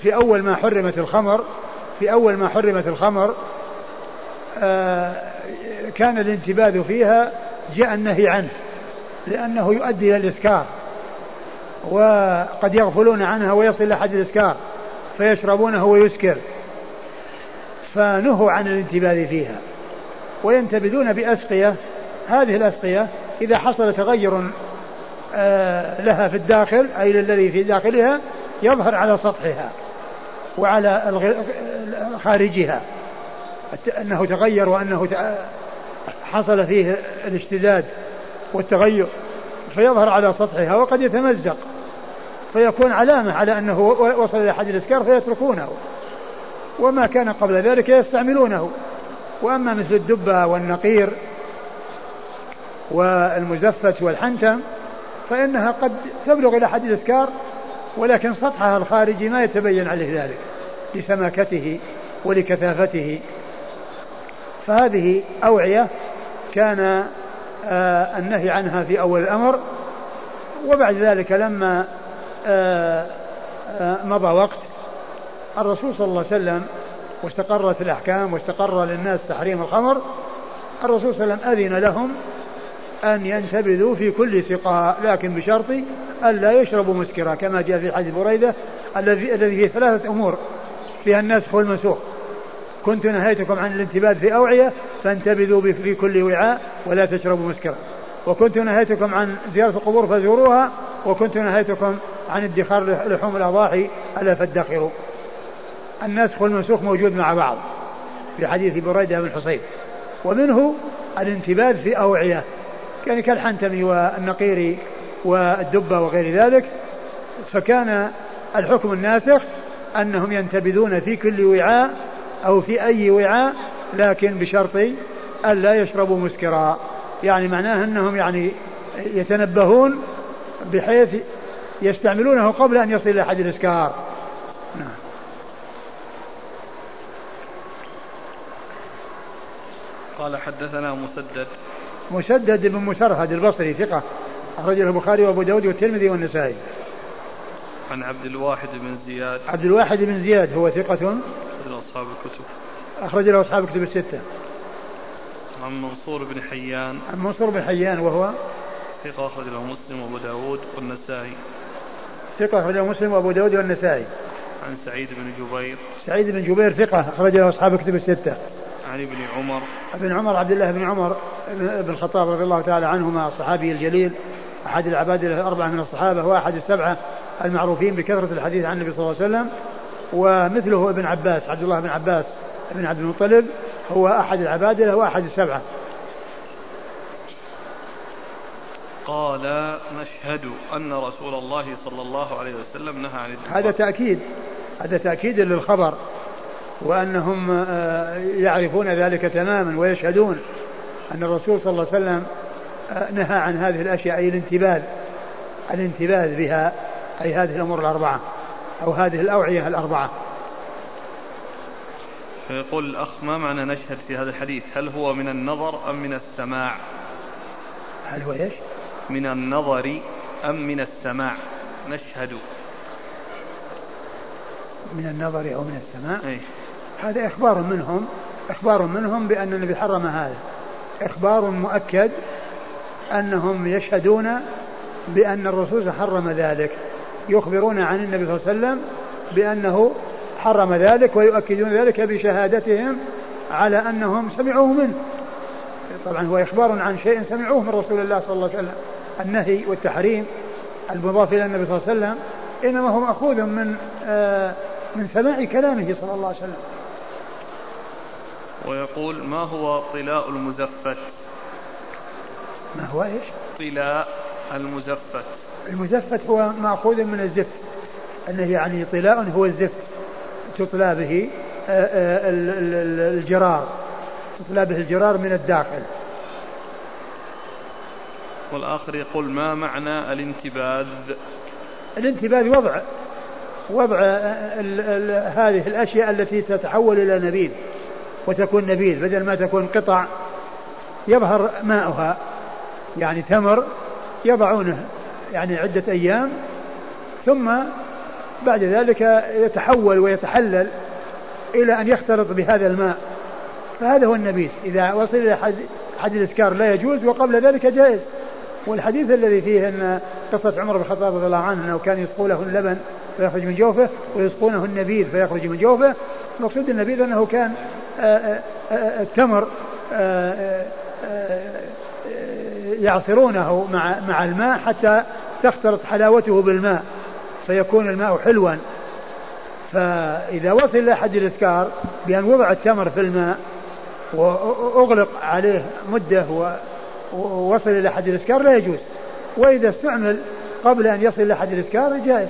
في أول ما حرمت الخمر في أول ما حرمت الخمر آه، كان الانتباذ فيها جاء النهي عنه لأنه يؤدي إلى الإسكار وقد يغفلون عنها ويصل إلى حد الإسكار. فيشربونه ويسكر. فنهوا عن الانتباذ فيها. وينتبذون بأسقية هذه الأسقية إذا حصل تغير آه، لها في الداخل أي للذي في داخلها يظهر على سطحها وعلى خارجها. أنه تغير وأنه حصل فيه الاشتداد والتغير فيظهر على سطحها وقد يتمزق. فيكون علامة على أنه وصل إلى حد الإسكار فيتركونه. وما كان قبل ذلك يستعملونه. وأما مثل الدبة والنقير والمزفت والحنتم فإنها قد تبلغ إلى حد الإسكار ولكن سطحها الخارجي ما يتبين عليه ذلك لسماكته ولكثافته فهذه أوعية كان آه النهي عنها في أول الأمر. وبعد ذلك لما مضى وقت. الرسول صلى الله عليه وسلم واستقرت الأحكام واستقر للناس تحريم الخمر الرسول صلى الله عليه وسلم أذن لهم أن ينتبذوا في كل سقاء لكن بشرط ألا يشربوا مسكرا كما جاء في حديث بريدة الذي الذي فيه ثلاثة أمور. فيها النسخ والمنسوخ. كنت نهيتكم عن الانتباد في أوعية فانتبذوا في كل وعاء ولا تشربوا مسكرا وكنت نهيتكم عن زيارة القبور فزوروها. وكنت نهيتكم عن ادخار لحوم الأضاحي ألا فادخروا. النسخ والمنسوخ موجود مع بعض في حديث بريدة بن حصيب. ومنه الانتباذ في أوعية. يعني كالحنتمي والنقير والدبة وغير ذلك. فكان الحكم الناسخ أنهم ينتبذون في كل وعاء أو في أي وعاء لكن بشرط ألا يشربوا مسكرا. يعني معناه أنهم يعني يتنبهون بحيث يستعملونه قبل أن يصل إلى حد الإسكار. نعم. قال حدثنا مسدد. مسدد بن مسرهد البصري ثقة أخرجه البخاري وأبو داود والترمذي والنسائي. عن عبد الواحد بن زياد. عبد الواحد بن زياد هو ثقة؟ أخرج أصحاب الكتب. أخرج له أصحاب الكتب الستة. عن منصور بن حيان. عن منصور بن حيان وهو؟ ثقة أخرج له مسلم وأبو داود والنسائي. ثقة أخرج له مسلم وأبو داود والنسائي. عن سعيد بن جبير. سعيد بن جبير ثقة أخرج له أصحاب الكتب الستة. عن ابن عمر. ابن عمر عبد الله بن عمر بن الخطاب رضي الله تعالى عنهما الصحابي الجليل أحد العباد الأربعة من الصحابة وأحد السبعة المعروفين بكثرة الحديث عن النبي صلى الله عليه وسلم ومثله ابن عباس عبد الله بن عباس بن عبد المطلب هو أحد العبادلة وأحد السبعة. قال نشهد أن رسول الله صلى الله عليه وسلم نهى عن الدخان هذا تأكيد. هذا تأكيد للخبر. وأنهم آه، يعرفون ذلك تماما ويشهدون أن الرسول صلى الله عليه وسلم آه، نهى عن هذه الأشياء أي الانتباذ الانتباذ بها أي هذه الأمور الأربعة أو هذه الأوعية الأربعة. فيقول الأخ ما معنى نشهد في هذا الحديث؟ هل هو من النظر أم من السماع؟ هل هو إيش؟ من النظر أم من السماع؟ نشهد. من النظر أو من السماع؟ أي. هذا إخبار منهم إخبار منهم بأن النبي حرم هذا. إخبار مؤكد أنهم يشهدون بأن الرسول حرم ذلك. يخبرون عن النبي صلى الله عليه وسلم بأنه حرم ذلك ويؤكدون ذلك بشهادتهم على أنهم سمعوه منه. طبعا هو إخبار عن شيء سمعوه من رسول الله صلى الله عليه وسلم. النهي والتحريم المضاف إلى النبي صلى الله عليه وسلم إنما هو مأخوذ من آه من سماع كلامه صلى الله عليه وسلم. ويقول ما هو طلاء المزفت؟ ما هو إيش؟ طلاء المزفت. المزفت هو مأخوذ من الزفت أنه يعني طلاء هو الزفت تطلى به آه، آه، الجرار. تطلى به الجرار من الداخل. والآخر يقول ما معنى الانتباذ؟ الانتباذ وضع وضع ال ال هذه الأشياء التي تتحول إلى نبيذ وتكون نبيذ بدل ما تكون قطع يظهر ماؤها يعني تمر يضعونه يعني عدة أيام ثم بعد ذلك يتحول ويتحلل إلى أن يختلط بهذا الماء. فهذا هو النبيذ. إذا وصل إلى حد, حد الإسكار لا يجوز وقبل ذلك جائز. والحديث الذي فيه أن قصة عمر بن الخطاب رضي الله عنه أنه كان يسقوا له اللبن فيخرج من جوفه ويسقونه النبيذ فيخرج من جوفه المقصود النبيذ أنه كان آه، آه، آه، التمر يعصرونه مع مع الماء حتى تختلط حلاوته بالماء فيكون الماء حلوا. فإذا وصل إلى حد الإسكار بأن وضع التمر في الماء وأغلق عليه مدة ووصل إلى حد الإسكار لا يجوز. وإذا استعمل قبل أن يصل إلى حد الإسكار جائز.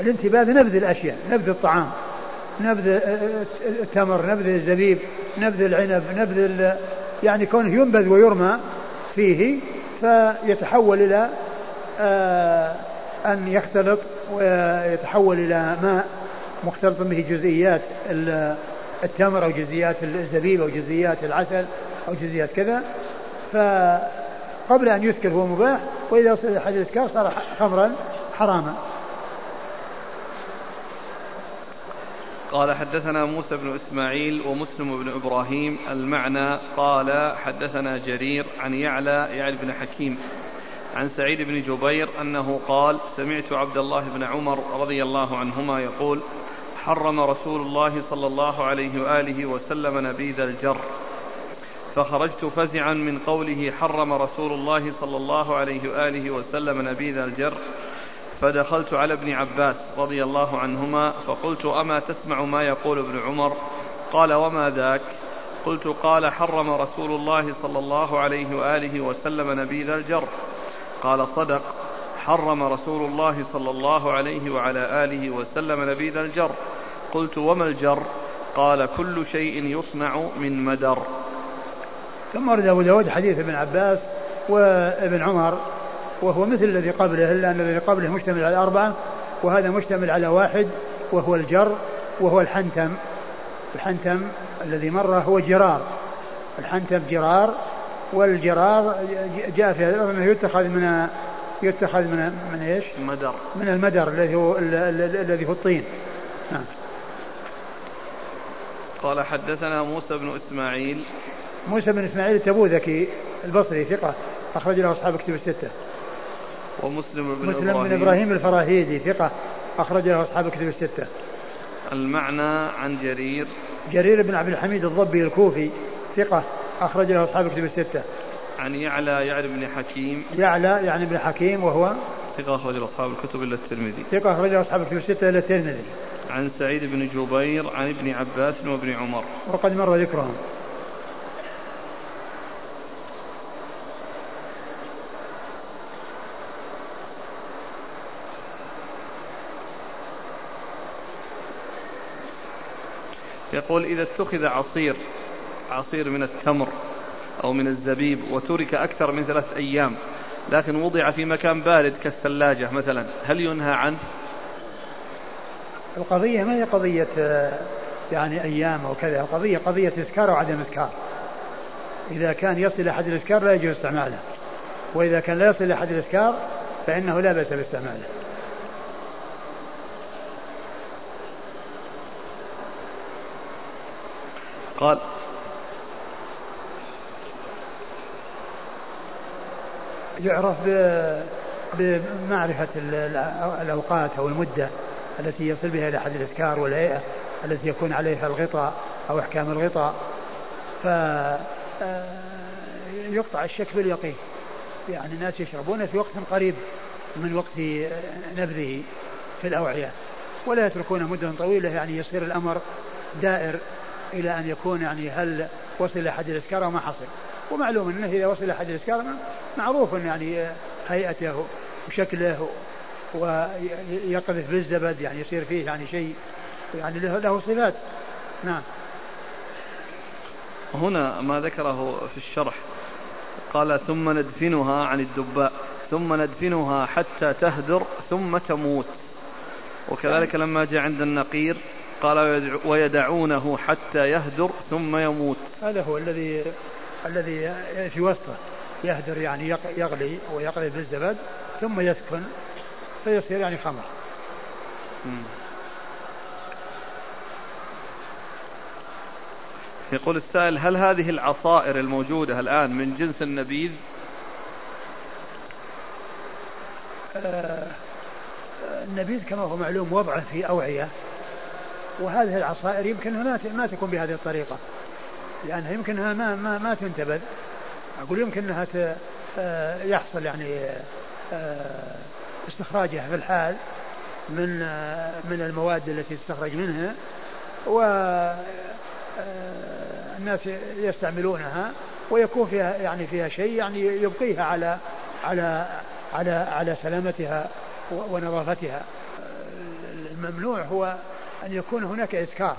الانتباه نبذ الأشياء نبذ الطعام نبذ التمر نبذ الزبيب نبذ العنب نبذ يعني كونه ينبذ ويرمى فيه فيتحول إلى آه، أن يختلط ويتحول إلى ماء مختلط به جزئيات التمر أو جزئيات الزبيب أو جزئيات العسل أو جزئيات كذا فقبل أن يسكر هو مباح وإذا وصل حد الإسكار صار خمرا حراما. قال حدثنا موسى بن إسماعيل ومسلم بن إبراهيم المعنى قال حدثنا جرير عن يعلى يعلى بن حكيم عن سعيد بن جبير أنه قال سمعت عبد الله بن عمر رضي الله عنهما يقول حرم رسول الله صلى الله عليه وآله وسلم نبيذ الجر. فخرجت فزعا من قوله حرم رسول الله صلى الله عليه وآله وسلم نبيذ الجر. فدخلت على ابن عباس رضي الله عنهما فقلت أما تسمع ما يقول ابن عمر؟ قال وما ذاك؟ قلت قال حرم رسول الله صلى الله عليه وآله وسلم نبيذ الجر. قال صدق. حرم رسول الله صلى الله عليه وعلى آله وسلم نبيذ الجر. قلت وما الجر؟ قال كل شيء يصنع من مدر. ثم ورد أبو داود حديث ابن عباس وابن عمر وهو مثل الذي قبله إلا أن الذي قبله مشتمل على أربعة وهذا مشتمل على واحد وهو الجر وهو الحنتم. الحنتم الذي مر هو جرار. الحنتم جرار والجرار جاء في هذا أنه يتخذ من يتخذ من من إيش؟ مدر من المدر الذي هو الذي هو الطين نعم قال حدثنا موسى بن إسماعيل موسى بن إسماعيل التبوذكي البصري ثقة أخرج له أصحاب كتب الستة. ومسلم بن مسلم إبراهيم بن إبراهيم الفراهيدي ثقة أخرج له أصحاب كتب الستة. المعنى عن جرير جرير بن عبد الحميد الضبي الكوفي ثقة أخرج له أصحاب كتب الستة. عن يعلى يعني بن حكيم. يعلى يعني بن حكيم وهو ثقة أخرج أصحاب الكتب إلا الترمذي. ثقة أخرج أصحاب الكتب الستة إلا الترمذي. عن سعيد بن جبير عن ابن عباس وابن عمر. وقد مر ذكرهم. يقول إذا اتخذ عصير عصير من التمر أو من الزبيب وترك أكثر من ثلاث أيام لكن وضع في مكان بارد كالثلاجة مثلا هل ينهى عنه؟ القضية ما هي قضية يعني أيام أو كذا القضية قضية إسكار أو عدم إسكار إذا كان يصل إلى حد الإسكار لا يجوز استعماله وإذا كان لا يصل إلى حد الإسكار فإنه لا بأس باستعماله قال يعرف بمعرفة الأوقات أو المدة التي يصل بها إلى حد الإسكار والهيئة التي يكون عليها الغطاء أو أحكام الغطاء. فيقطع آه، الشك باليقين. يعني الناس يشربون في وقت قريب من وقت نبذه في الأوعية. ولا يتركونه مدة طويلة يعني يصير الأمر دائر إلى أن يكون يعني هل وصل إلى حد الإسكار أو ما حصل. ومعلوم أنه إذا وصل إلى حد الإسكار معروف يعني هيئته وشكله ويقذف بالزبد يعني يصير فيه يعني شيء يعني له, له صفات. نعم. هنا ما ذكره في الشرح. قال ثم ندفنها عن الدباء ثم ندفنها حتى تهدر ثم تموت. وكذلك لما جاء عند النقير قال ويدعونه حتى يهدر ثم يموت. هذا هو الذي الذي في وسطه يهدر يعني يغلي ويقلي بالزبد ثم يسكن فيصير يعني خمر. يقول السائل هل هذه العصائر الموجودة الآن من جنس النبيذ؟ آه النبيذ كما هو معلوم وضعه في أوعية وهذه العصائر يمكن ما ما تكون بهذه الطريقة. لأنها يمكنها ما ما ما تنتبذ أقول يمكن أنها آه، يحصل يعني آه، استخراجها في الحال من آه، من المواد التي تستخرج منها و الناس يستعملونها ويكون فيها يعني فيها شيء يعني يبقيها على على على على سلامتها ونظافتها. الممنوع هو أن يكون هناك إسكار.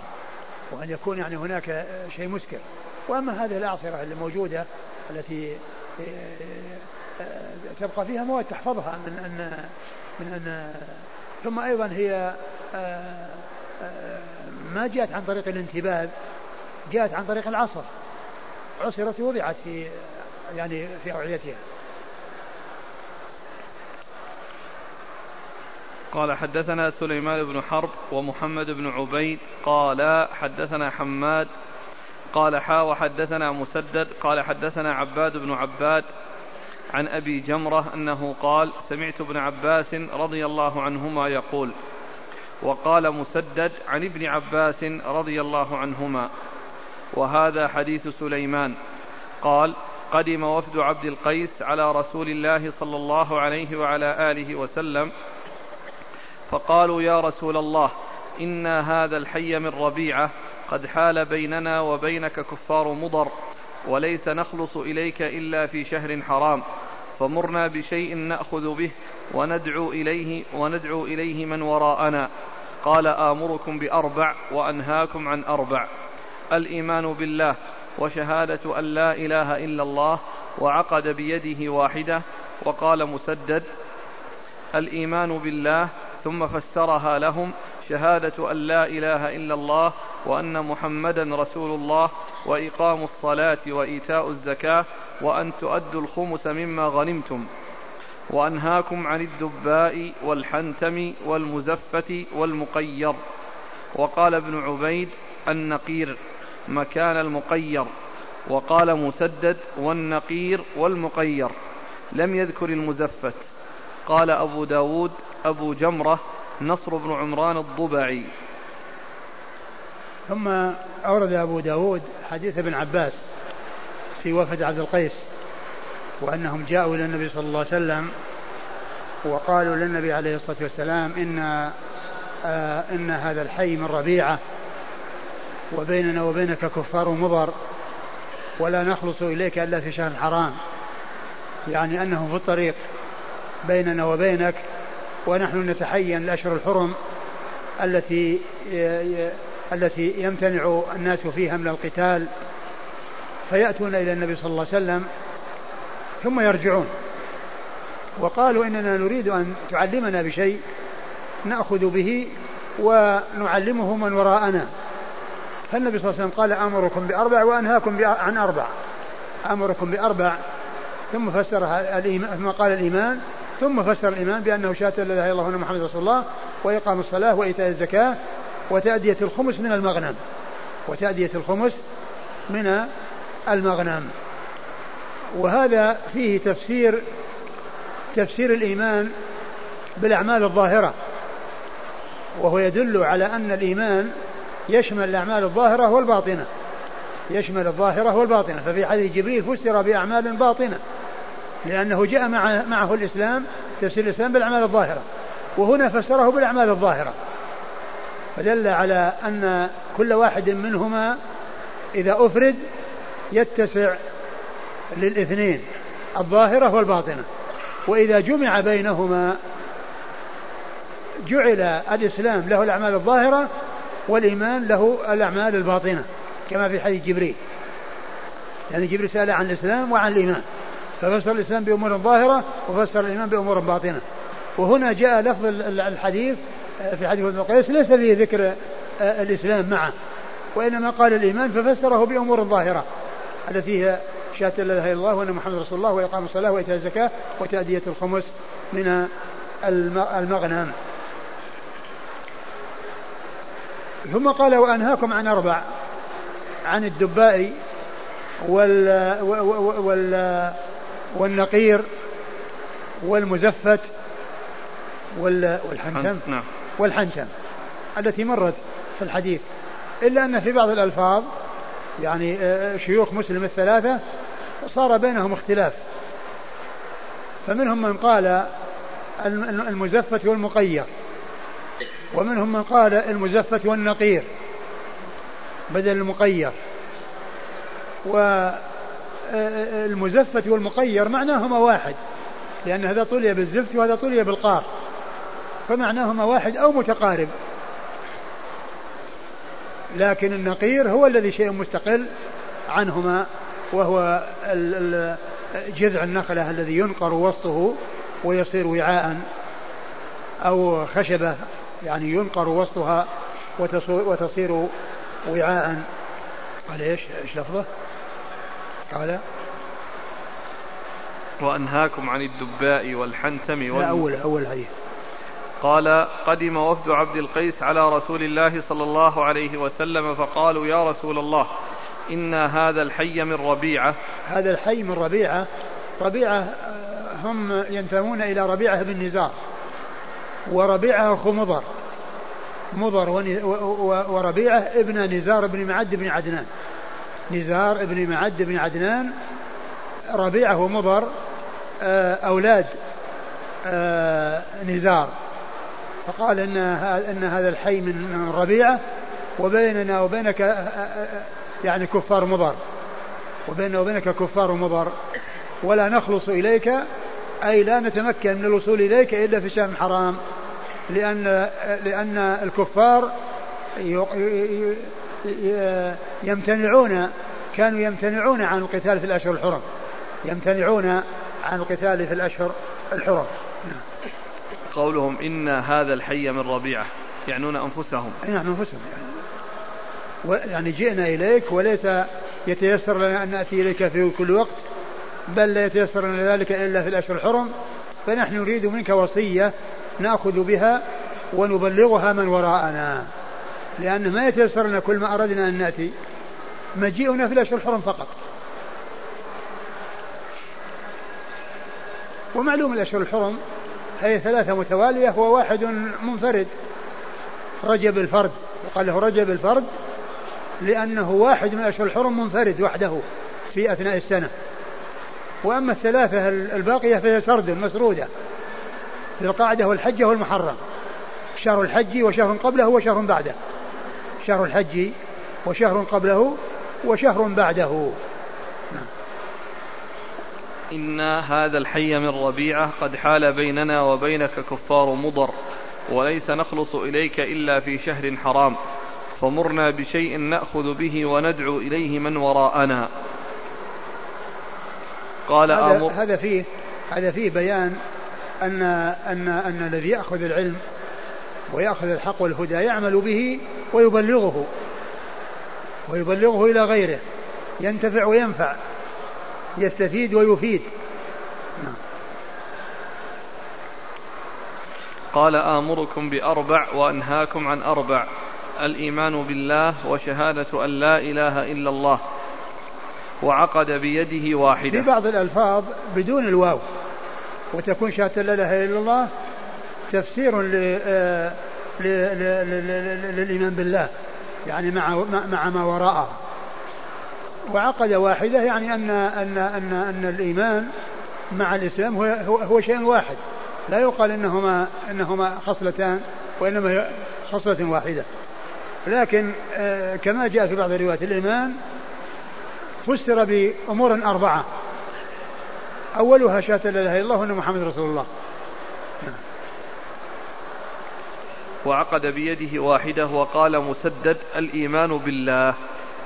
وأن يكون يعني هناك شيء مسكر وأما هذه الأعصرة الموجودة التي تبقى فيها مواد تحفظها من أن من أن ثم أيضا هي ما جاءت عن طريق الانتباه جاءت عن طريق العصر. عصرت وضعت في يعني في أوعيتها قال حدثنا سليمان بن حرب ومحمد بن عبيد قال حدثنا حماد قال حا وحدثنا مسدد قال حدثنا عباد بن عباد عن أبي جمرة أنه قال سمعت ابن عباس رضي الله عنهما يقول وقال مسدد عن ابن عباس رضي الله عنهما وهذا حديث سليمان قال قدم وفد عبد القيس على رسول الله صلى الله عليه وعلى آله وسلم فقالوا يا رسول الله إنا هذا الحي من ربيعة قد حال بيننا وبينك كفار مضر وليس نخلص إليك إلا في شهر حرام فمرنا بشيء نأخذ به وندعو إليه وندعو إليه من وراءنا. قال آمركم بأربع وأنهاكم عن أربع. الإيمان بالله وشهادة أن لا إله إلا الله وعقد بيده واحدة وقال مسدد الإيمان بالله ثم فسرها لهم شهادة أن لا إله إلا الله وأن محمدا رسول الله وإقام الصلاة وإيتاء الزكاة وأن تؤدوا الخمس مما غنمتم وأنهاكم عن الدباء والحنتم والمزفة والمقير وقال ابن عبيد النقير مكان المقير وقال مسدد والنقير والمقير لم يذكر المزفت قال أبو داود أبو جمرة نصر بن عمران الضبعي. ثم أورد أبو داود حديث ابن عباس في وفد عبد القيس وأنهم جاءوا إلى النبي صلى الله عليه وسلم وقالوا للنبي عليه الصلاة والسلام إن آه إن هذا الحي من ربيعة وبيننا وبينك كفار مضر ولا نخلص إليك إلا في شهر حرام يعني أنه في الطريق بيننا وبينك ونحن نتحين الأشهر الحرم التي التي يمتنع الناس فيها من القتال فيأتون إلى النبي صلى الله عليه وسلم ثم يرجعون. وقالوا إننا نريد أن تعلمنا بشيء نأخذ به ونعلمه من وراءنا. فالنبي صلى الله عليه وسلم قال أمركم بأربع وأنهاكم عن أربع. أمركم بأربع. ثم فسرها ثم قال الإيمان ثم فسر الإيمان بأنه شهادة لا إله إلا الله محمد رسول الله وإقام الصلاة وإيتاء الزكاة وتأدية الخمس من المغنم. وتأدية الخمس من المغنم. وهذا فيه تفسير تفسير الإيمان بالأعمال الظاهرة. وهو يدل على أن الإيمان يشمل الأعمال الظاهرة والباطنة. يشمل الظاهرة والباطنة. ففي حديث جبريل فسر بأعمال باطنة. لأنه جاء مع معه الإسلام تفسير الإسلام بالأعمال الظاهرة. وهنا فسره بالأعمال الظاهرة. فدل على أن كل واحد منهما إذا أفرد يتسع للإثنين الظاهرة والباطنة. وإذا جمع بينهما جعل الإسلام له الأعمال الظاهرة والإيمان له الأعمال الباطنة كما في حديث جبريل. يعني جبريل سأل عن الإسلام وعن الإيمان. ففسر الإسلام بأمور ظاهرة وفسر الإيمان بأمور باطنة. وهنا جاء لفظ الحديث في حديث ابن قيس ليس فيه ذكر الإسلام معه. وإنما قال الإيمان ففسره بأمور ظاهرة. التي هي شهادة لا إله إلا الله وأن محمد رسول الله وإقام الصلاة وإيتاء الزكاة وتأدية الخمس من المغنم. ثم قال وأنهاكم عن أربع عن الدباء وال, وال والنقير والمزفت والحنتم. نعم. والحنتم التي مرت في الحديث. إلا أن في بعض الألفاظ يعني آه، شيوخ مسلم الثلاثة صار بينهم اختلاف. فمنهم من قال المزفت والمقير. ومنهم من قال المزفت والنقير بدل المقير. والمزفت والمقير معناهما واحد لأن هذا طلي بالزفت وهذا طلي بالقار فمعناهما واحد أو متقارب لكن النقير هو الذي شيء مستقل عنهما وهو جذع النخلة الذي ينقر وسطه ويصير وعاء أو خشبة يعني ينقر وسطها وتصير وعاء قال إيش؟ إيش لفظه؟ قال وأنهاكم عن الدباء والحنتم لا أول أول حديث. قال قدم وفد عبد القيس على رسول الله صلى الله عليه وسلم فقالوا يا رسول الله إن هذا الحي من ربيعة. هذا الحي من ربيعة. ربيعة آه، هم ينتمون إلى ربيعة بن نزار. وربيعة أخو مضر. مضر وربيعة ابن نزار بن معد بن عدنان. نزار ابن معد بن عدنان ربيعة ومضر آه، أولاد آه، نزار. فقال إن إن هذا الحي من ربيعة وبيننا وبينك آه، يعني كفار مضر. وبيننا وبينك كفار مضر. ولا نخلص إليك أي لا نتمكن من الوصول إليك إلا في شهر حرام. لأن لأن الكفار يمتنعون كانوا يمتنعون عن القتال في الأشهر الحرم. يمتنعون عن القتال في الأشهر الحرم. نعم. قولهم إن هذا الحي من ربيعة يعنون أنفسهم. نعم أنفسهم. يعني, يعني جئنا إليك وليس يتيسر لنا أن نأتي إليك في كل وقت بل لا يتيسر لنا ذلك إلا في الأشهر الحرم. فنحن نريد منك وصية نأخذ بها ونبلغها من وراءنا. لأنه ما يتيسر لنا كل ما أردنا أن نأتي. مجيئنا في الأشهر الحرم فقط. ومعلوم الأشهر الحرم هي ثلاثة متوالية وواحد منفرد. رجب الفرد. وقال له رجب الفرد لأنه واحد من أشهر الحرم منفرد وحده في أثناء السنة. وأما الثلاثة الباقية فهي سرد مسرودة. في القاعدة والحجة والمحرم. شهر الحج وشهر قبله وشهر بعده. شهر الحج وشهر قبله وشهر بعده. إن هذا الحي من ربيعة قد حال بيننا وبينك كفار مضر وليس نخلص إليك إلا في شهر حرام فمرنا بشيء نأخذ به وندعو إليه من وراءنا قال هذا, آمر هذا فيه هذا فيه بيان أن أن أن الذي يأخذ العلم ويأخذ الحق والهدى يعمل به ويبلغه. ويبلغه إلى غيره. ينتفع وينفع. يستفيد ويفيد. نعم. قال آمركم بأربع وأنهاكم عن أربع. الإيمان بالله وشهادة أن لا إله إلا الله. وعقد بيده واحدة. في بعض الألفاظ بدون الواو. وتكون شهادة لا إله إلا الله تفسير آه، للإيمان بالله يعني مع مع ما وراءه. وعقد واحدة يعني أن أن أن أن الإيمان مع الإسلام هو هو شيء واحد. لا يقال إنهما إنهما خصلتان وإنما هي خصلة واحدة. لكن آه، كما جاء في بعض الروايات الإيمان فسر بأمور أربعة. أولها شهادة لا إله إلا الله وأن محمد رسول الله. وعقد بيده واحدة وقال مسدد الإيمان بالله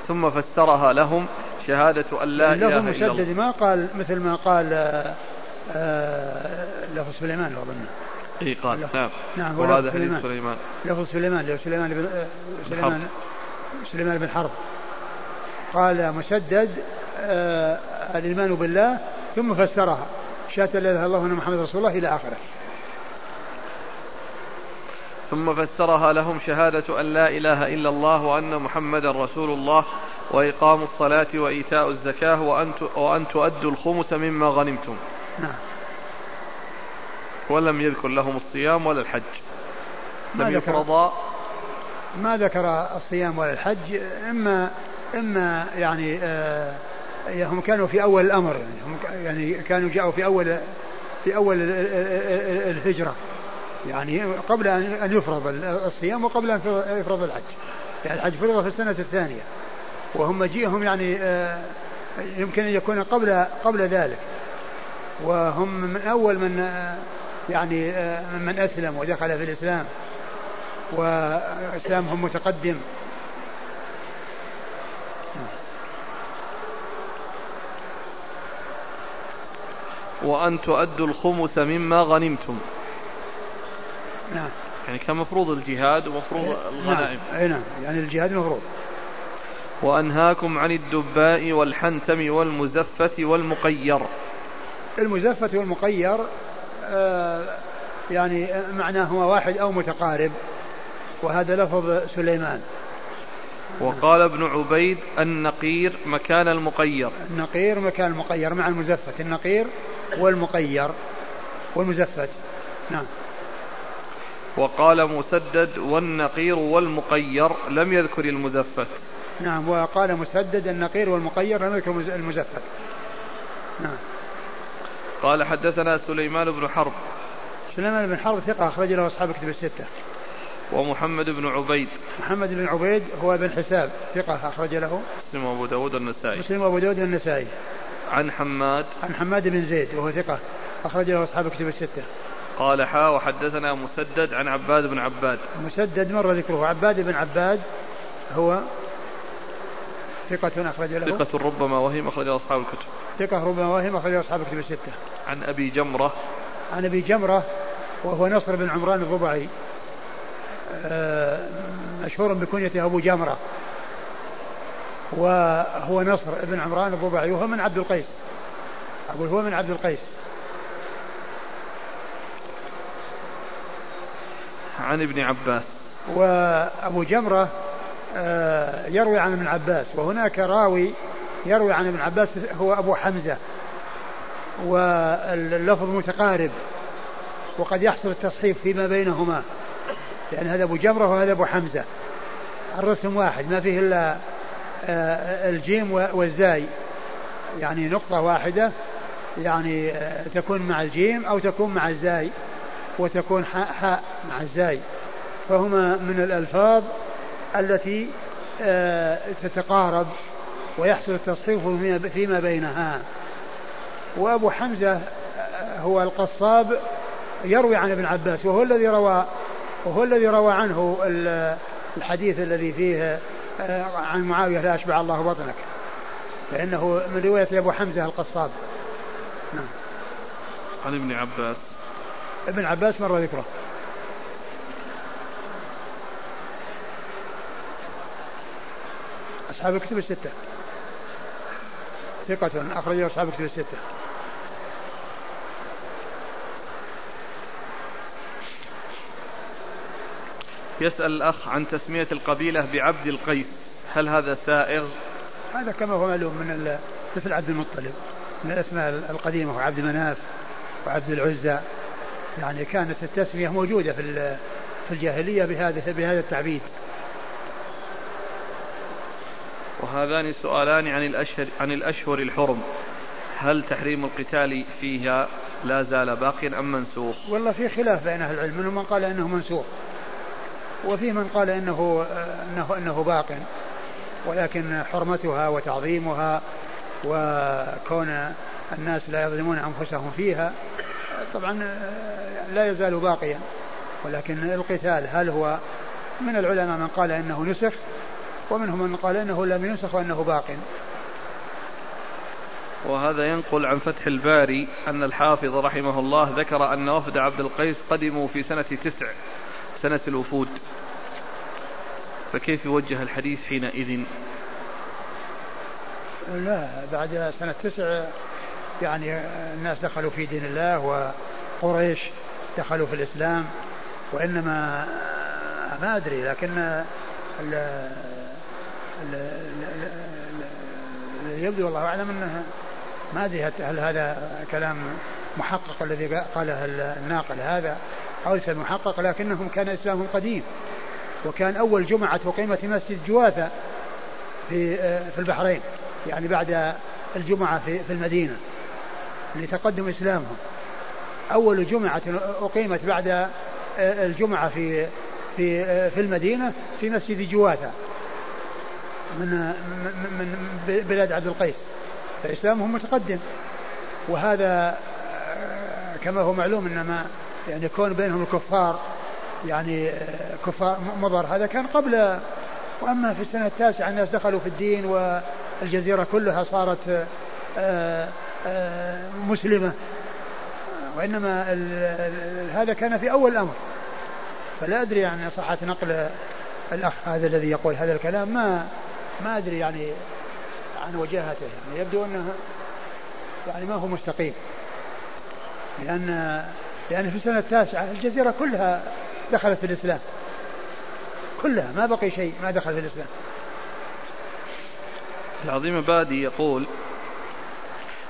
ثم فسرها لهم شهادة أن لا إله إلا الله. مسدد ما قال مثل ما قال آه، آه، لفظ سليمان أظن اي قال. نعم. نعم وهذا حديث سليمان. لفظ سليمان سليمان بن آه، سليمان سليمان بن حرب. قال مسدد آه الإيمان بالله ثم فسرها. شهادة لا إله إلا الله وأن محمد رسول الله إلى آخره. ثم فسرها لهم شهادة أن لا إله إلا الله وأن محمدا رسول الله وإقام الصلاة وإيتاء الزكاة وأن وأن تؤدوا الخمس مما غنمتم. نعم. ولم يذكر لهم الصيام ولا الحج. لم يفرضا ما ذكر الصيام ولا الحج إما إما يعني آه هم كانوا في أول الأمر يعني هم يعني كانوا جاءوا في أول في أول الهجرة يعني قبل أن يفرض الصيام وقبل أن يفرض الحج. يعني الحج فرض في السنة الثانية. وهم مجيئهم يعني آه، يمكن أن يكون قبل قبل ذلك. وهم من أول من آه، يعني آه، من أسلم ودخل في الإسلام. وإسلامهم متقدم. وأن تؤدوا الخمس مما غنمتم. نعم. يعني كان مفروض الجهاد ومفروض نعم. الغنائم. نعم. نعم. يعني الجهاد مفروض. وأنهاكم عن الدباء والحنتم والمزفة والمقير. المزفة والمقير آه يعني معناه هو واحد أو متقارب وهذا لفظ سليمان. وقال ابن عبيد النقير مكان المقير. النقير مكان المقير مع المزفة. النقير والمقير والمزفت نعم. وقال مسدد والنقير والمقير لم يذكر المزفت. نعم وقال مسدد النقير والمقير لم يذكر المزفت. نعم. قال حدثنا سليمان بن حرب. سليمان بن حرب ثقة أخرج له أصحاب كتب الستة. ومحمد بن عبيد. محمد بن عبيد هو بن حساب ثقة أخرج له. مسلم وأبو داود النسائي. مسلم وأبو داود النسائي. عن حماد. عن حماد بن زيد وهو ثقة أخرج له أصحاب كتب الستة. قال حا وحدثنا مسدد عن عباد بن عباد. مسدد مر ذكره. عباد بن عباد هو ثقة أخرج له. ثقة ربما وهم أخرج أصحاب الكتب. ثقة ربما وهم أخرج أصحاب الكتب الستة. عن أبي جمرة. عن أبي جمرة وهو نصر بن عمران الربعي آه، مشهور بكنيته أبو جمرة. وهو نصر بن عمران الربعي وهو من عبد القيس. أقول هو من عبد القيس. عن ابن عباس. وأبو جمرة آه، يروي عن ابن عباس وهناك راوي يروي عن ابن عباس هو أبو حمزة واللفظ متقارب وقد يحصل التصحيف فيما بينهما لأن هذا أبو جمرة وهذا أبو حمزة. الرسم واحد ما فيه إلا آه، الجيم والزاي. يعني نقطة واحدة يعني آه، تكون مع الجيم أو تكون مع الزاي. وتكون حاء, حاء مع الزاي. فهما من الألفاظ التي آه، تتقارب ويحصل التصحيف فيما بينها. وأبو حمزة هو القصاب يروي عن ابن عباس وهو الذي روى وهو الذي روى عنه الحديث الذي فيه آه، عن معاوية لا أشبع الله بطنك. فإنه من رواية أبو حمزة القصاب. نعم. عن ابن عباس. ابن عباس مر ذكره. أصحاب الكتب الستة. ثقة أخرجه أصحاب الكتب الستة. يسأل الأخ عن تسمية القبيلة بعبد القيس. هل هذا سائغ؟ هذا كما هو معلوم من مثل عبد المطلب. من الأسماء القديمة وعبد مناف وعبد العزى. يعني كانت التسمية موجودة في في الجاهلية بهذا بهذا التعبيد. وهذان سؤالان عن الأشهر عن الأشهر الحرم هل تحريم القتال فيها لا زال باقيا أم منسوخ؟ والله في خلاف بين أهل العلم منهم من قال أنه منسوخ وفي من قال انه انه إنه باق ولكن حرمتها وتعظيمها وكون الناس لا يظلمون أنفسهم فيها طبعا لا يزال باقيا. ولكن القتال هل هو من العلماء من قال إنه نسخ ومنهم من قال إنه لم ينسخ وإنه باق. وهذا ينقل عن فتح الباري أن الحافظ رحمه الله ذكر أن وفد عبد القيس قدموا في سنة تسع سنة الوفود. فكيف يوجه الحديث حينئذ؟ لا بعد سنة تسع يعني الناس دخلوا في دين الله وقريش دخلوا في الإسلام وإنما ما أدري لكن يبدو والله أعلم أنه ما أدري هل هذا كلام محقق الذي قاله الناقل هذا أو ليس المحقق لكنهم كان إسلامهم قديم وكان أول جمعة تقيم في مسجد جواثة في في البحرين يعني بعد الجمعة في في المدينة. لتقدم إسلامهم. أول جمعة أقيمت بعد الجمعة في في في المدينة في مسجد جواثة من من بلاد عبد القيس. فإسلامهم متقدم. وهذا كما هو معلوم انما يعني كون بينهم الكفار يعني آه، كفار مضر. هذا كان قبل وأما في السنة التاسعة الناس دخلوا في الدين والجزيرة كلها صارت آه، مسلمة. وإنما هذا كان في أول الأمر. فلا أدري يعني صحة نقل الأخ هذا الذي يقول هذا الكلام. ما ما أدري يعني عن وجاهته يعني يبدو أنه يعني ما هو مستقيم. لأن لأن في السنة التاسعة الجزيرة كلها دخلت في الإسلام. كلها. ما بقي شيء ما دخل في الإسلام. العظيم بادي يقول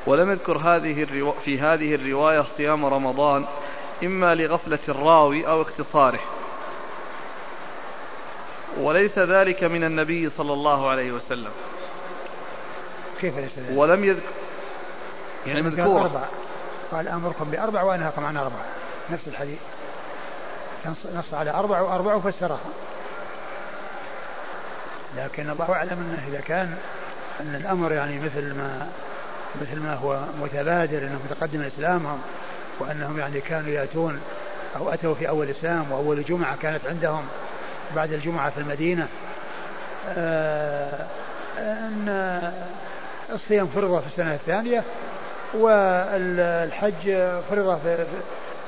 ولم يذكر هذه الرو... في هذه الرواية صيام رمضان إما لغفلة الراوي أو اختصاره. وليس ذلك من النبي صلى الله عليه وسلم. كيف ليس ذلك؟ ولم يذكر يعني مذكور قال أمركم بأربع وأنهاكم عن أربع نفس الحديث. نص على أربع وأربع وفسرها. لكن الله أعلم أنه إذا كان أن الأمر يعني مثل ما مثل ما هو متبادر أنهم تقدم إسلامهم وأنهم يعني كانوا يأتون أو أتوا في أول الإسلام وأول جمعة كانت عندهم بعد الجمعة في المدينة. آه، أن الصيام فرض في السنة الثانية والحج فرض في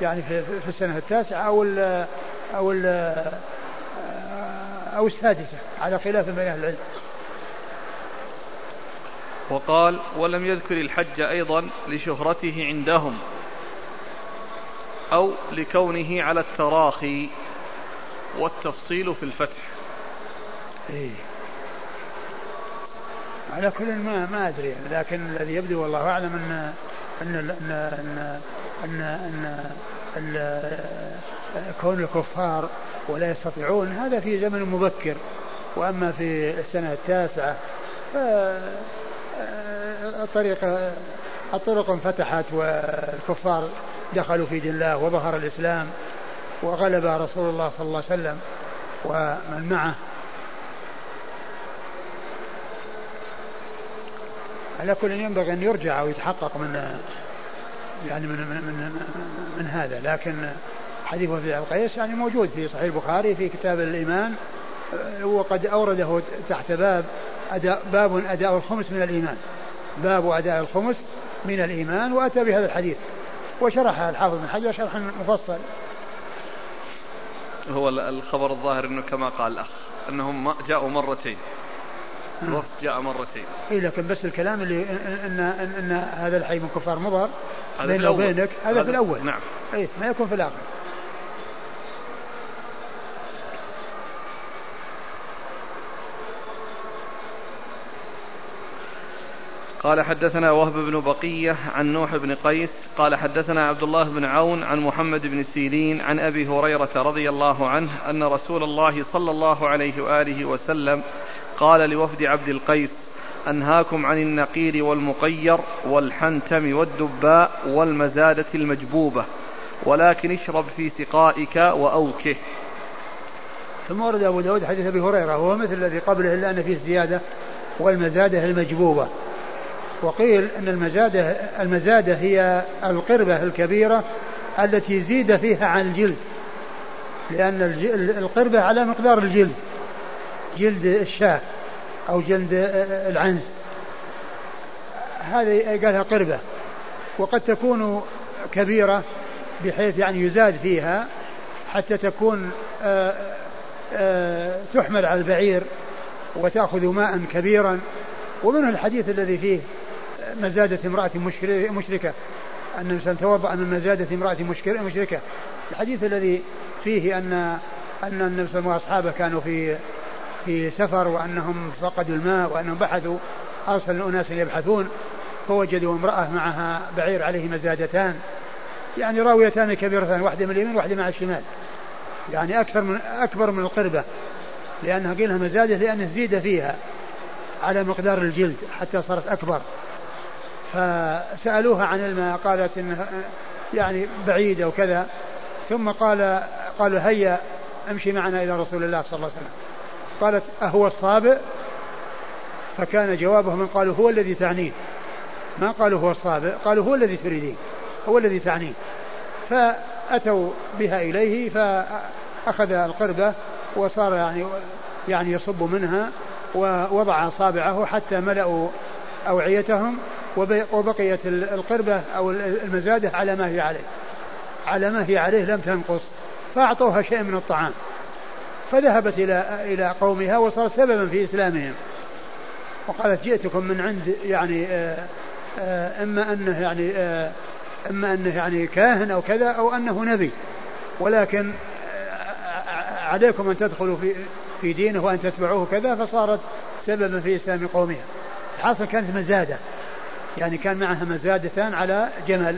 يعني في, في السنة التاسعة أو ال أو ال أو السادسة على خلاف بين أهل العلم. وقال ولم يذكر الحج أيضا لشهرته عندهم أو لكونه على التراخي والتفصيل في الفتح. إيه. على كل ما ما أدري لكن الذي يبدو والله أعلم أن أن ان ان ان, أن كون الكفار ولا يستطيعون هذا في زمن مبكر وأما في السنة التاسعة الطريق الطرق انفتحت والكفار دخلوا في دين الله وظهر الإسلام وغلب رسول الله صلى الله عليه وسلم ومن معه. على كل ينبغي أن يرجع أو يتحقق من يعني من من من, من هذا. لكن حديث وفي القيس يعني موجود في صحيح البخاري في كتاب الإيمان وقد أورده تحت باب أداء باب أداء الخمس من الإيمان. باب أداء الخمس من الإيمان وأتى بهذا الحديث. وشرح الحافظ بن حجر شرحا مفصل. هو الخبر الظاهر إنه كما قال الأخ أنهم جاءوا مرتين. الوفد جاء مرتين. اي لكن بس الكلام اللي ان ان, إن هذا الحي من كفار مضر بينه وبينك هذا, هذا في الأول. نعم. اي ما يكون في الآخر. قال حدثنا وهب بن بقية عن نوح بن قيس قال حدثنا عبد الله بن عون عن محمد بن سيرين عن أبي هريرة رضي الله عنه أن رسول الله صلى الله عليه وآله وسلم قال لوفد عبد القيس أنهاكم عن النقير والمقير والحنتم والدباء والمزادة المجبوبة ولكن اشرب في سقائك وأوكه. ثم ورد أبو داود حديث أبي هريرة هو مثل الذي قبله إلا أن فيه زيادة والمزادة المجبوبة. وقيل أن المزادة المزادة هي القربة الكبيرة التي زيد فيها عن الجلد لأن القربة على مقدار الجلد جلد الشاة أو جلد العنز. هذه قالها قربة وقد تكون كبيرة بحيث يعني يزاد فيها حتى تكون آه، آه، تحمل على البعير وتأخذ ماء كبيرا. ومنه الحديث الذي فيه مزادة امرأة مشركة. أن الإنسان توضأ من مزادة امرأة مشركة. الحديث الذي فيه أن أن النبي صلى الله عليه وأصحابه كانوا في في سفر وأنهم فقدوا الماء وأنهم بحثوا أرسلوا أناس يبحثون فوجدوا امرأة معها بعير عليه مزادتان. يعني راويتان كبيرتان واحدة من اليمين واحدة مع الشمال. يعني أكثر من أكبر من القربة. لأنها قيلها مزادة لأنه زيد فيها على مقدار الجلد حتى صارت أكبر. فسألوها عن الماء قالت إنه يعني بعيدة وكذا. ثم قال قالوا هيا امشي معنا إلى رسول الله صلى الله عليه وسلم. قالت أهو الصابئ؟ فكان جوابه من قالوا هو الذي تعنيه. ما قالوا هو الصابئ قالوا هو الذي تريدين هو الذي تعنيه. فأتوا بها إليه فأخذ القربة وصار يعني يعني يصب منها ووضع أصابعه حتى ملأوا أوعيتهم. وبقيت القربة أو المزادة على ما هي عليه. على ما هي عليه لم تنقص. فأعطوها شيء من الطعام. فذهبت إلى إلى قومها وصارت سببا في إسلامهم. وقالت جئتكم من عند يعني آه، آه، إما أنه يعني آه، إما أنه يعني كاهن أو كذا أو أنه نبي. ولكن عليكم أن تدخلوا في في دينه وأن تتبعوه كذا فصارت سببا في إسلام قومها. الحاصل كانت مزادة. يعني كان معها مزادتان على جمل.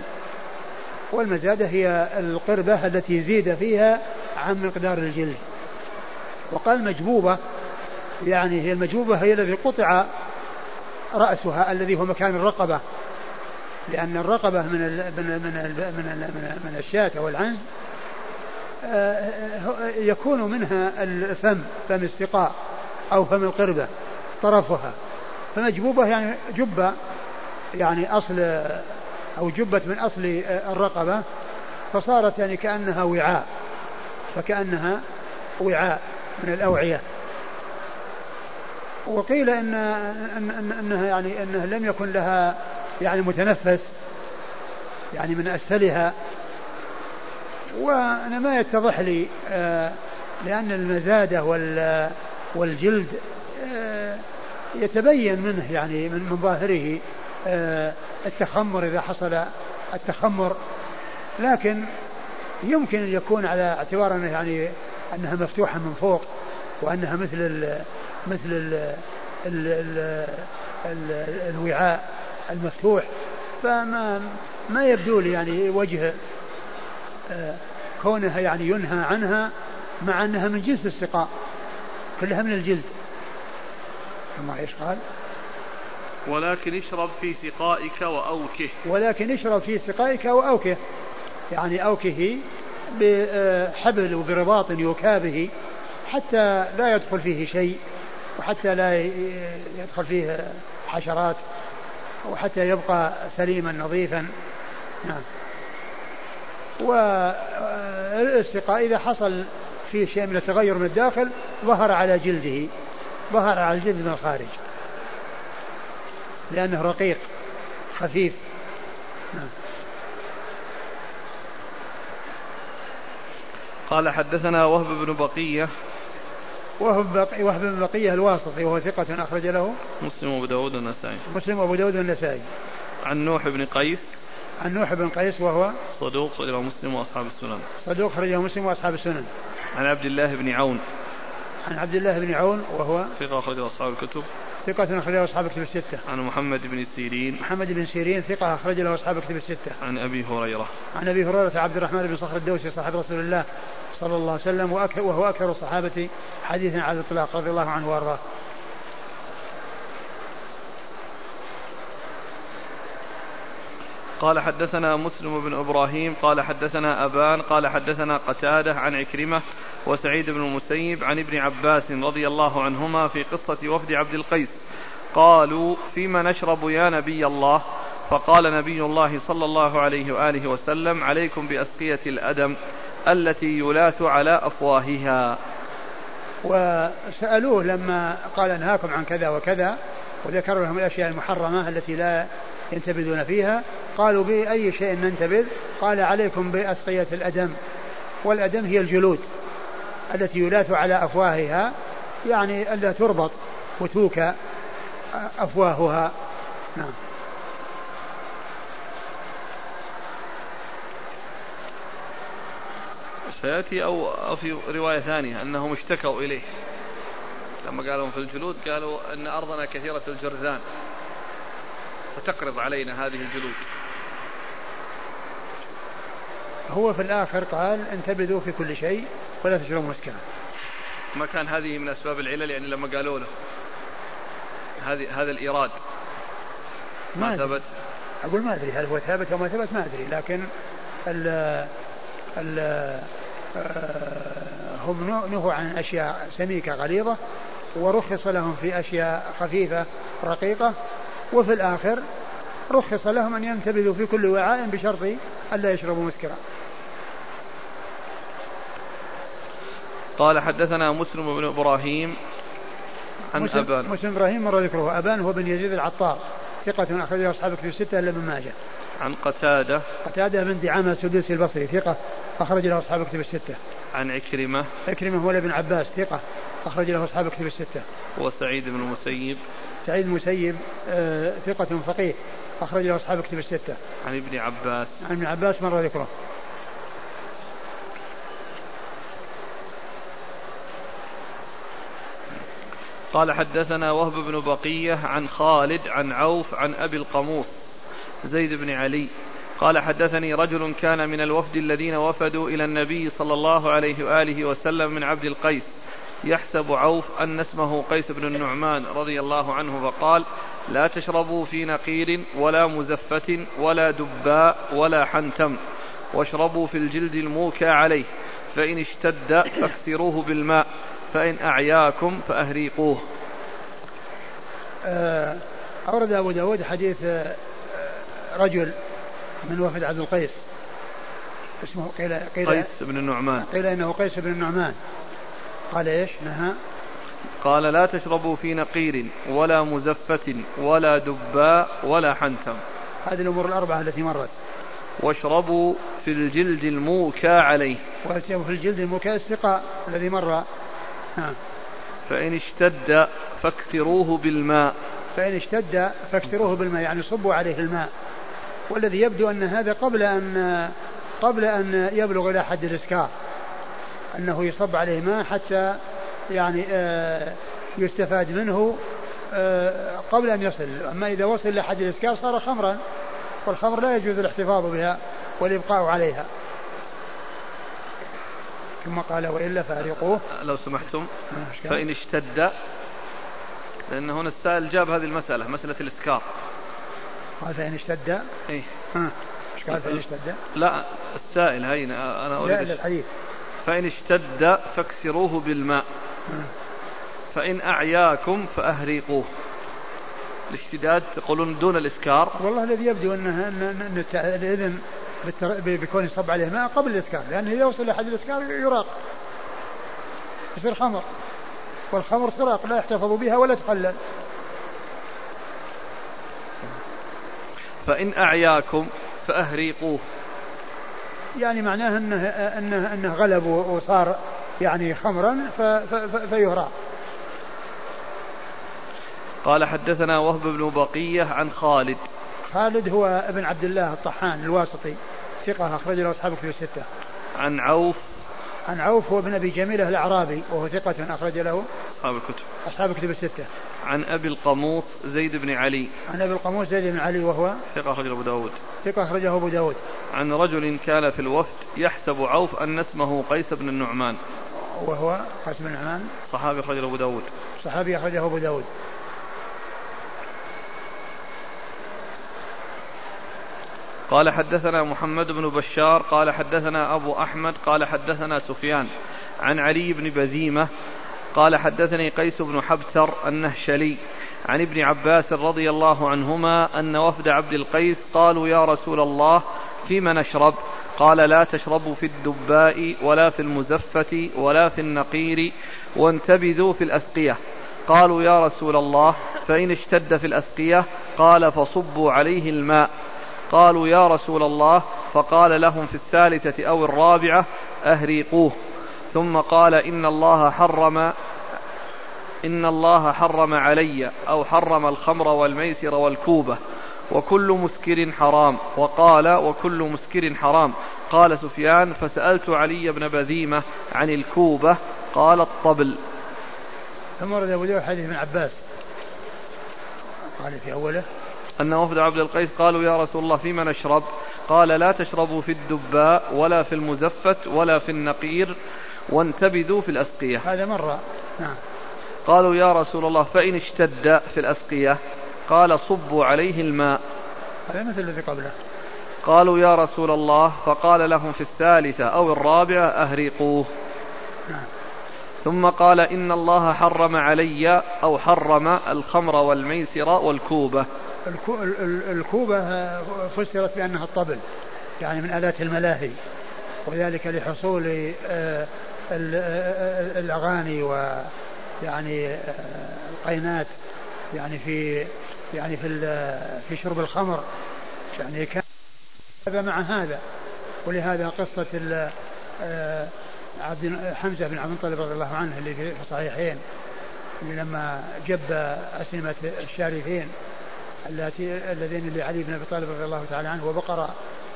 والمزادة هي القربة التي زيد فيها عن مقدار الجلد. وقال مجبوبة يعني هي المجبوبة هي الذي قطع رأسها الذي هو مكان الرقبة. لأن الرقبة من ال من ال من ال من, ال من, من الشاة أو العنز آه، يكون منها الفم فم السقاء أو فم القربة طرفها. فمجبوبة يعني جبة. يعني أصل أو جبت من أصل الرقبة فصارت يعني كأنها وعاء فكأنها وعاء من الأوعية. وقيل إن, إن, إن أنها يعني أنه لم يكن لها يعني متنفس يعني من أسفلها. وأنا ما يتضح لي آه، لأن المزادة والجلد آه، يتبين منه يعني من, ظاهره. التخمر إذا حصل التخمر. لكن يمكن أن يكون على اعتبار أنه يعني أنها مفتوحة من فوق وأنها مثل ال مثل ال ال ال ال الوعاء المفتوح. فما ما يبدو لي يعني وجه آه، كونها يعني ينهى عنها مع أنها من جنس السقاء كلها من الجلد. ثم إيش قال؟ ولكن اشرب في سقائك وأوكه. ولكن اشرب في سقائك وأوكه. يعني أوكه بحبل وبرباط يكابه حتى لا يدخل فيه شيء وحتى لا يدخل فيه حشرات وحتى يبقى سليما نظيفا. نعم. والسقاء إذا حصل فيه شيء من التغير من الداخل ظهر على جلده. ظهر على الجلد من الخارج. لأنه رقيق خفيف. نعم. قال حدثنا وهب بن بقية. وهب بقي وهب بن بقية الواسطي وهو ثقة أخرج له. مسلم وأبو داود والنسائي. مسلم وأبو داود والنسائي. عن نوح بن قيس. عن نوح بن قيس وهو صدوق أخرجه مسلم وأصحاب السنن. صدوق أخرجه مسلم وأصحاب السنن. عن عبد الله بن عون. عن عبد الله بن عون وهو ثقة أخرجه أصحاب الكتب. ثقة أخرج له أصحاب الكتب الستة. عن محمد بن سيرين. محمد بن سيرين ثقة أخرج له أصحاب الكتب الستة. عن أبي هريرة. عن أبي هريرة عبد الرحمن بن صخر الدوسي صاحب رسول الله صلى الله عليه وسلم وهو أكثر الصحابة حديثا على الإطلاق رضي الله عنه وأرضاه. قال حدثنا مسلم بن إبراهيم قال حدثنا أبان قال حدثنا قتادة عن عكرمة وسعيد بن المسيب عن ابن عباس رضي الله عنهما في قصة وفد عبد القيس. قالوا فيما نشرب يا نبي الله؟ فقال نبي الله صلى الله عليه وآله وسلم عليكم بأسقية الأدم التي يلاث على أفواهها. وسألوه لما قال انهاكم عن كذا وكذا. وذكر لهم الأشياء المحرمة التي لا ينتبذون فيها. قالوا بأي شيء ننتبذ؟ قال عليكم بأسقية الأدم. والأدم هي الجلود. التي يلاث على أفواهها يعني ألا تربط وتوكى أفواهها. نعم. سيأتي أو, في رواية ثانية أنهم اشتكوا إليه. لما قالوا في الجلود قالوا أن أرضنا كثيرة الجرذان. فتقرض علينا هذه الجلود. هو في الآخر قال انتبذوا في كل شيء ولا تشربوا مسكرا ما كان هذه من أسباب العلل يعني لما قالوا له هذه هذا الإيراد. ما, ما ثبت؟ أقول ما أدري هل هو ثابت أو ما ثبت ما أدري. لكن ال ال آه، هم نهوا عن أشياء سميكة غليظة ورخص لهم في أشياء خفيفة رقيقة وفي الآخر رخص لهم أن ينتبذوا في كل وعاء بشرط ألا يشربوا مسكرا. قال حدثنا مسلم بن إبراهيم عن مسلم أبان. مسلم إبراهيم مر ذكره. أبان هو بن يزيد العطار. ثقة أخرجه أصحاب كتب الستة إلا ابن ماجه. عن قتادة. قتادة بن دعامة السدوسي البصري. ثقة أخرج له أصحاب كتب الستة. عن عكرمة. عكرمة هو ابن عباس. ثقة أخرج له أصحاب كتب الستة. وسعيد بن المسيب. سعيد المسيب آه ثقة فقيه. أخرج له أصحاب كتب الستة. عن ابن عباس. عن ابن عباس مر ذكره. قال حدثنا وهب بن بقية عن خالد عن عوف عن أبي القموص زيد بن علي. قال حدثني رجل كان من الوفد الذين وفدوا إلى النبي صلى الله عليه وآله وسلم من عبد القيس. يحسب عوف أن اسمه قيس بن النعمان رضي الله عنه فقال لا تشربوا في نقير ولا مزفة ولا دباء ولا حنتم. واشربوا في الجلد الموكى عليه. فإن اشتد فاكسروه بالماء. فإن أعياكم فأهريقوه. آه، أورد أبو داود حديث آه، رجل من وفد عبد القيس. اسمه قيل قيل قيس بن النعمان. قيل إنه قيس بن النعمان. قال إيش؟ نهى. قال لا تشربوا في نقير ولا مزفة ولا دباء ولا حنتم هذه الأمور الأربعة التي مرت. واشربوا في الجلد الموكى عليه. واشربوا في الجلد الموكى السقاء الذي مر فإن اشتد فاكسروه بالماء. فإن اشتد فاكسروه بالماء يعني صبوا عليه الماء. والذي يبدو أن هذا قبل أن قبل أن يبلغ إلى حد الإسكار. أنه يصب عليه ماء حتى يعني آه، يستفاد منه آه، قبل أن يصل. أما إذا وصل إلى حد الإسكار صار خمرا والخمر لا يجوز الاحتفاظ بها والإبقاء عليها. ثم قال وإلا فأرقوه. لو سمحتم. فإن اشتد لأن هنا السائل جاب هذه المسألة مسألة الإسكار. قال فإن اشتد. إيه. إيش قال فإن اشتد؟ لا السائل هين أنا أريد لا الحديث فإن اشتد فاكسروه بالماء. فإن أعياكم فأهريقوه. الاشتداد تقولون دون الإسكار. والله الذي يبدو أنه أن الإذن بكون يصب عليه ماء قبل الإسكار لأنه إذا وصل لحد الإسكار يراق. يصير خمر. والخمر تراق لا يحتفظ بها ولا تخلل. فإن أعياكم فأهريقوه. يعني معناه أنه, أنه, أنه غلب وصار يعني خمرا فيهراق قال حدثنا وهب بن بقية عن خالد. خالد هو ابن عبد الله الطحان الواسطي. ثقة أخرج له أصحاب الكتب الستة. عن عوف. عن عوف هو ابن أبي جميلة الأعرابي وهو ثقة أخرج له أصحاب الكتب. أصحاب الكتب الستة. عن أبي القموص زيد بن علي. عن أبي القموص زيد بن علي وهو ثقة أخرجه أبو داود. ثقة أخرجه أبو داود. عن رجل كان في الوفد يحسب عوف أن اسمه قيس بن النعمان. وهو قيس بن النعمان. صحابي أخرجه أبو داود. صحابي أخرجه أبو داود. قال حدثنا محمد بن بشار قال حدثنا أبو أحمد قال حدثنا سفيان. عن علي بن بذيمة قال حدثني قيس بن حبتر النهشلي عن ابن عباس رضي الله عنهما أن وفد عبد القيس قالوا يا رسول الله فيما نشرب؟ قال لا تشربوا في الدباء ولا في المزفة ولا في النقير وانتبذوا في الأسقية. قالوا يا رسول الله فإن اشتد في الأسقية قال فصبوا عليه الماء. قالوا يا رسول الله فقال لهم في الثالثة أو الرابعة أهريقوه. ثم قال إن الله حرم إن الله حرم علي أو حرم الخمر والميسر والكوبة وكل مسكر حرام. وقال وكل مسكر حرام. قال سفيان فسألت علي بن بذيمة عن الكوبة قال الطبل. ثم ورد أبو حديث ابن عباس. قال في أوله أن وفد عبد القيس قالوا يا رسول الله فيما نشرب؟ قال لا تشربوا في الدباء ولا في المزفت ولا في النقير وانتبذوا في الأسقية. هذا مرة. نعم. قالوا يا رسول الله فإن اشتد في الأسقية؟ قال صبوا عليه الماء. هذا مثل الذي قبله. قالوا يا رسول الله فقال لهم في الثالثة أو الرابعة أهريقوه نعم. ثم قال إن الله حرم علي أو حرم الخمر والميسر والكوبة. الكوبة فسرت بأنها الطبل يعني من آلات الملاهي وذلك لحصول آه، آه، الأغاني ويعني آه، القينات يعني في يعني في في شرب الخمر يعني كان هذا مع هذا. ولهذا قصة عبد حمزة بن عبد المطلب رضي الله عنه اللي في الصحيحين اللي لما جب أسلمة الشارفين اللذين لعلي بن أبي طالب رضي الله تعالى عنه وبقر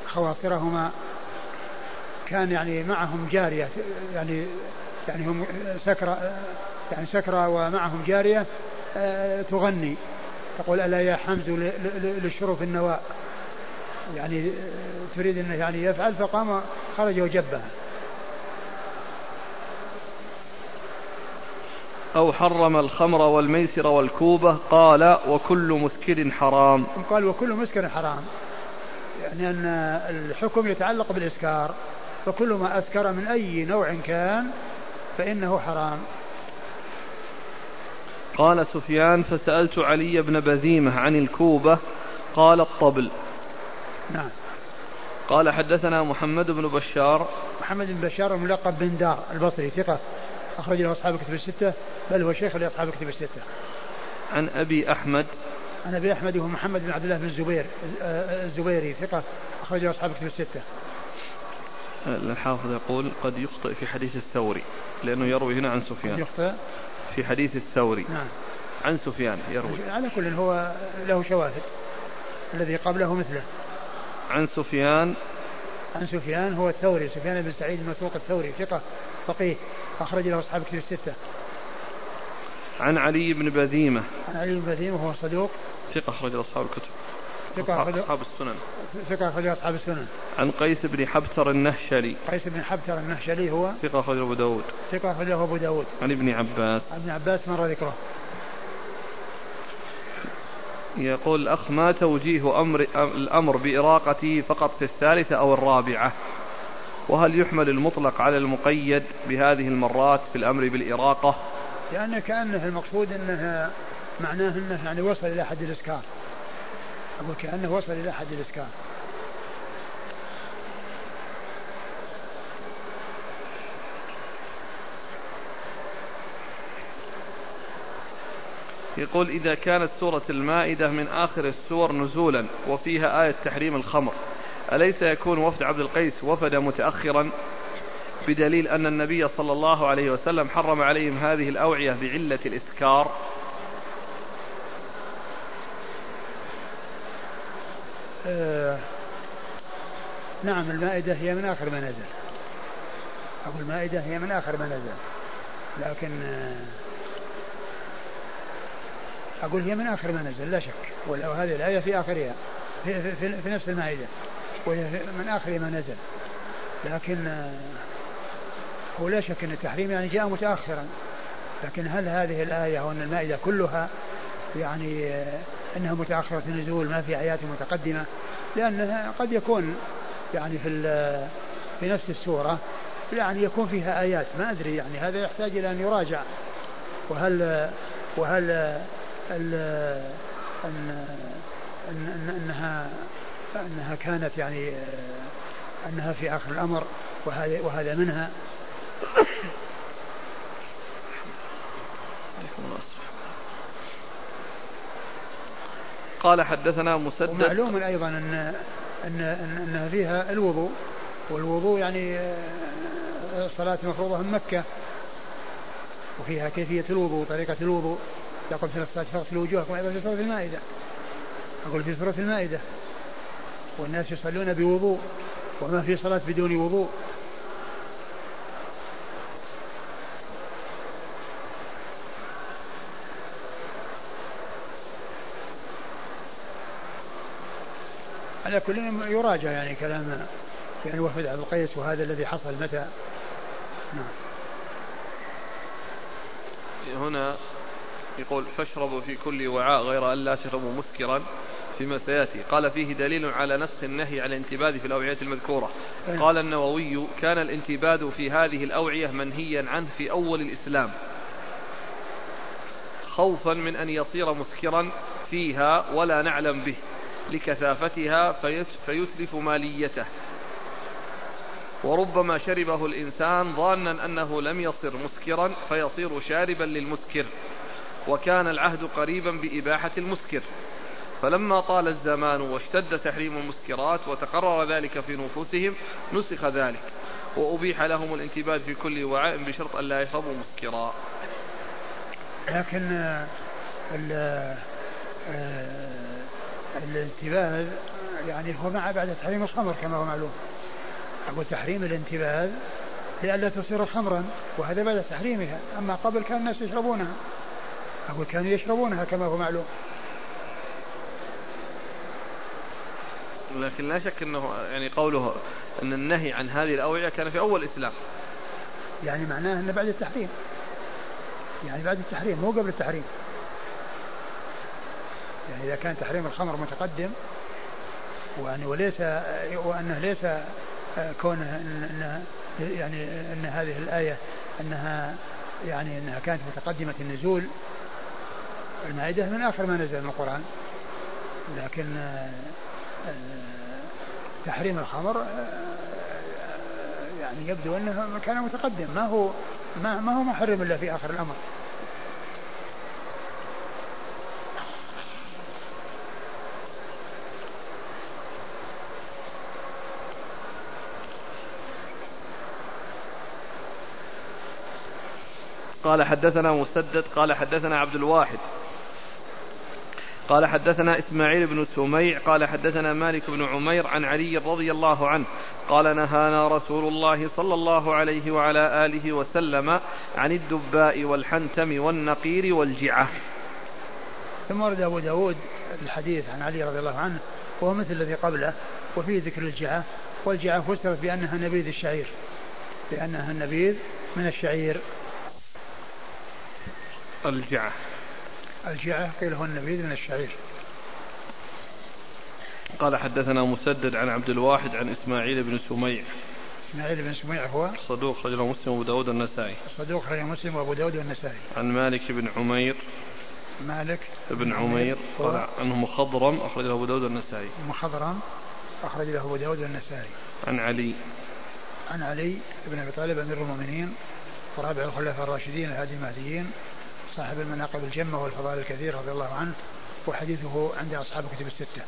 خواصرهما كان يعني معهم جارية يعني يعني هم سكرى يعني سكرى ومعهم جارية آه، تغني. تقول ألا يا حمد للشرف النواء؟ يعني آه، تريد انه يعني يفعل فقام خرج وجبها. أو حرم الخمر والميسر والكوبة قال وكل مسكر حرام. قال وكل مسكر حرام. يعني أن الحكم يتعلق بالإسكار. فكل ما أسكر من أي نوع كان فإنه حرام. قال سفيان فسألت علي بن بزيمة عن الكوبة قال الطبل. نعم. قال حدثنا محمد بن بشار. محمد بن بشار الملقب بن دار البصري ثقة. أخرج له أصحاب الكتب الستة. بل هو شيخ لأصحاب الكتب الستة. عن أبي أحمد. عن أبي أحمد وهو محمد بن عبد الله بن الزبير الزبيري ثقة أخرج له أصحاب الكتب الستة. الحافظ يقول قد يخطئ في حديث الثوري لأنه يروي هنا عن سفيان. يخطئ؟ في حديث الثوري. نعم. عن سفيان يروي. على كل هو له شواهد الذي قبله مثله. عن سفيان. عن سفيان هو الثوري سفيان بن سعيد المسروق الثوري ثقة فقيه أخرج له أصحاب كتب الستة. عن علي بن بذيمة. عن علي بن بذيمة وهو صدوق. ثقة أخرج أصحاب الكتب. ثقة أخرج أصحاب السنن. ثقة أخرج أصحاب السنن. عن قيس بن حبتر النهشلي. قيس بن حبتر النهشلي هو ثقة أخرج أبو داود. ثقة أخرج أبو داود. عن ابن عباس. عن ابن عباس مر ذكره. يقول الأخ ما توجيه أمر الأمر بإراقته فقط في الثالثة أو الرابعة؟ وهل يحمل المطلق على المقيد بهذه المرات في الأمر بالإراقة؟ لأن كأنه المقصود أنه معناه أنه يعني وصل إلى حد الإسكار أقول كأنه وصل إلى حد الإسكار يقول إذا كانت سورة المائدة من آخر السور نزولا وفيها آية تحريم الخمر أليس يكون وفد عبد القيس وفد متأخرا؟ بدليل أن النبي صلى الله عليه وسلم حرم عليهم هذه الأوعية بعلة الإسكار آه نعم المائدة هي من آخر ما نزل. أقول المائدة هي من آخر ما نزل. لكن آه أقول هي من آخر ما نزل لا شك. وهذه الآية في آخرها في, في, في, في نفس المائدة. وهي من آخر ما نزل. لكن آه، هو لا شك أن التحريم يعني جاء متأخرا. لكن هل هذه الآية وأن المائدة كلها يعني آه، أنها متأخرة النزول ما في آيات متقدمة؟ لأنها قد يكون يعني في في نفس السورة يعني يكون فيها آيات. ما أدري يعني هذا يحتاج إلى أن يراجع. وهل وهل أن أنها أنها كانت يعني أنها في آخر الأمر وهذا وهذا منها. قال حدثنا مسدد. ومعلوم أيضا أن أن أنها فيها الوضوء والوضوء يعني صلاة مفروضة من مكة. وفيها كيفية الوضوء طريقة الوضوء. يقول في الصلاة فاغسلوا وجوهكم. أيضا في سورة المائدة. أقول في سورة المائدة. والناس يصلون بوضوء وما في صلاة بدون وضوء. على كل يراجع يعني كلام يعني وفد عبد القيس وهذا الذي حصل متى. نعم. هنا يقول فاشربوا في كل وعاء غير أن لا تشربوا مسكرا فيما سياتي قال فيه دليل على نسخ النهي عن الانتباد في الأوعية المذكورة. إيه. قال النووي كان الانتباد في هذه الأوعية منهيا عنه في أول الإسلام. خوفا من أن يصير مسكرا فيها ولا نعلم به. لكثافتها فيتلف ماليته. وربما شربه الإنسان ظانا أنه لم يصر مسكرا فيصير شاربا للمسكر وكان العهد قريبا بإباحة المسكر. فلما طال الزمان واشتد تحريم المسكرات وتقرر ذلك في نفوسهم نسخ ذلك وأبيح لهم الانتباه في كل وعاء بشرط أن لا يشربوا مسكرا. لكن ال الانتباه يعني هو مع بعد تحريم الخمر كما هو معلوم. أقول تحريم الانتباه لئلا تصير خمرا وهذا بعد تحريمها. أما قبل كان الناس يشربونها. أقول كانوا يشربونها كما هو معلوم. لكن لا شك أنه يعني قوله أن النهي عن هذه الأوعية كان في أول الإسلام. يعني معناه أنه بعد التحريم. يعني بعد التحريم مو قبل التحريم. يعني إذا كان تحريم الخمر متقدم وأن وليس وأنه ليس كونه أنه يعني أن هذه الآية أنها يعني أنها كانت متقدمة النزول المائدة من آخر ما نزل من القرآن. لكن تحريم الخمر يعني يبدو أنه كان متقدم. ما هو ما, ما هو محرم إلا في آخر الأمر. قال حدثنا مسدد قال حدثنا عبد الواحد. قال حدثنا إسماعيل بن سميع قال حدثنا مالك بن عمير عن علي رضي الله عنه قال نهانا رسول الله صلى الله عليه وعلى آله وسلم عن الدباء والحنتم والنقير والجعة. ثم ورد أبو داود الحديث عن علي رضي الله عنه وهو مثل الذي قبله وفيه ذكر الجعة والجعة فسرت بأنها نبيذ الشعير بأنها النبيذ من الشعير. الجعة. الجعة قيل هو النبيذ من الشعير. قال حدثنا مسدد عن عبد الواحد عن إسماعيل بن سميع. إسماعيل بن سميع هو؟ صدوق رجل مسلم وأبو داود والنسائي. صدوق رجل مسلم وأبو داود والنسائي. عن مالك بن عمير. مالك بن عمير. قال عنه مخضرم أخرج له أبو داود والنسائي. مخضرم أخرج له أبو داود والنسائي. عن علي. عن علي بن أبي طالب أمير المؤمنين ورابع الخلفاء الراشدين الهادي المهديين صاحب المناقب الجمة والفضائل الكثير رضي الله عنه وحديثه عند أصحاب الكتب الستة.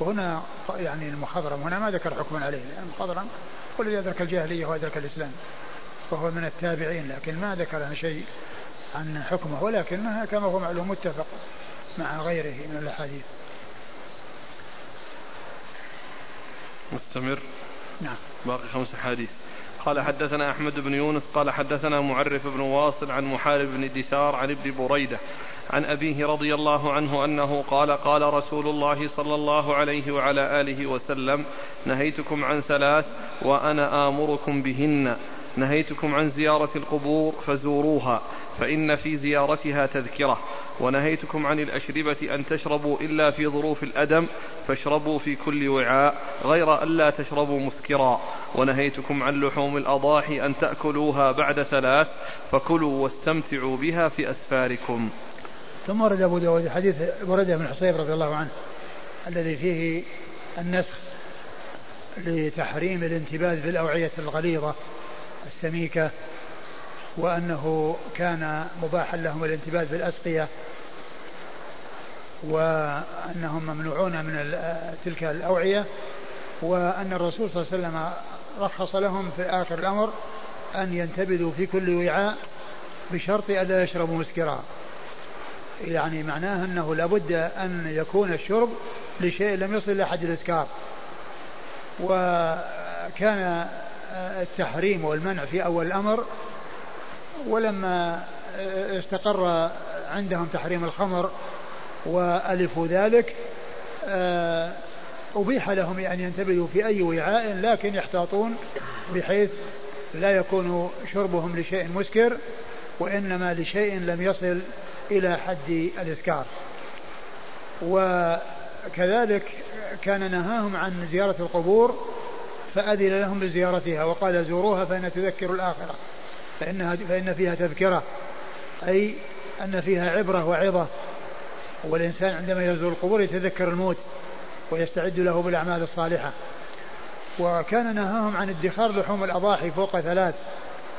وهنا يعني المخضرم هنا ما ذكر حكما عليه لأن المخضرم هو الذي أدرك الجاهلية وأدرك الإسلام وهو من التابعين لكن ما ذكر شيء عن حكمه ولكنها كما هو معلوم متفق مع غيره من الأحاديث. مستمر. نعم. باقي خمس أحاديث. قال حدثنا أحمد بن يونس قال حدثنا معرف بن واصل عن محارب بن دثار عن ابن بريدة عن أبيه رضي الله عنه أنه قال قال رسول الله صلى الله عليه وعلى آله وسلم نهيتكم عن ثلاث وأنا آمركم بهن. نهيتكم عن زيارة القبور فزوروها فإن في زيارتها تذكرة. ونهيتكم عن الأشربة أن تشربوا إلا في ظروف الأدم فاشربوا في كل وعاء غير ألا تشربوا مسكرا. ونهيتكم عن لحوم الأضاحي أن تأكلوها بعد ثلاث فكلوا واستمتعوا بها في أسفاركم. ثم ورد أبو داود حديث برده بن حصيب رضي الله عنه الذي فيه النسخ لتحريم الانتباذ في الأوعية الغليظة. السميكة وأنه كان مباحا لهم الانتباذ في الأسقية وأنهم ممنوعون من تلك الأوعية وأن الرسول صلى الله عليه وسلم رخص لهم في آخر الأمر أن ينتبذوا في كل وعاء بشرط ألا يشربوا مسكرا. يعني معناه أنه لابد أن يكون الشرب لشيء لم يصل إلى حد الإسكار. وكان التحريم والمنع في أول الأمر ولما استقر عندهم تحريم الخمر وألفوا ذلك أبيح لهم أن ينتبذوا في أي وعاء لكن يحتاطون بحيث لا يكون شربهم لشيء مسكر وإنما لشيء لم يصل إلى حد الإسكار. وكذلك كان نهاهم عن زيارة القبور فأذن لهم بزيارتها وقال زوروها فإنها تذكر الآخرة. فإنها فإن فيها تذكرة. أي أن فيها عبرة وعظة. والإنسان عندما يزور القبور يتذكر الموت ويستعد له بالأعمال الصالحة. وكان نهاهم عن ادخار لحوم الأضاحي فوق ثلاث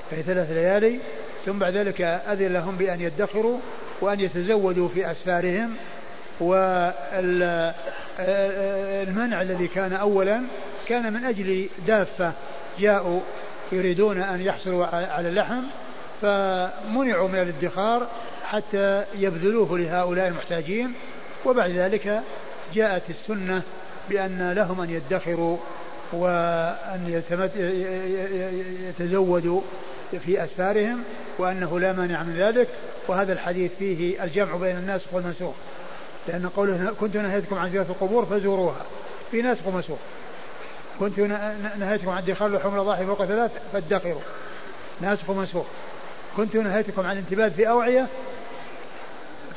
في ثلاث ليالي. ثم بعد ذلك أذن لهم بأن يدخروا وأن يتزودوا في أسفارهم. والمنع الذي كان أولا كان من أجل دافة جاءوا يريدون أن يحصلوا على اللحم فمنعوا من الادخار حتى يبذلوه لهؤلاء المحتاجين. وبعد ذلك جاءت السنة بأن لهم أن يدخروا وأن يتزودوا في أسفارهم وأنه لا مانع من ذلك. وهذا الحديث فيه الجمع بين الناسخ والمنسوخ. لأن قوله كنت نهيتكم عن زيارة القبور فزوروها. في ناسخ ومنسوخ كنت نهيتكم عن ادخار لحوم الأضاحي فوق ثلاث فادخروا ناسخ ومنسوخ. كنت نهيتكم عن الانتباه في أوعية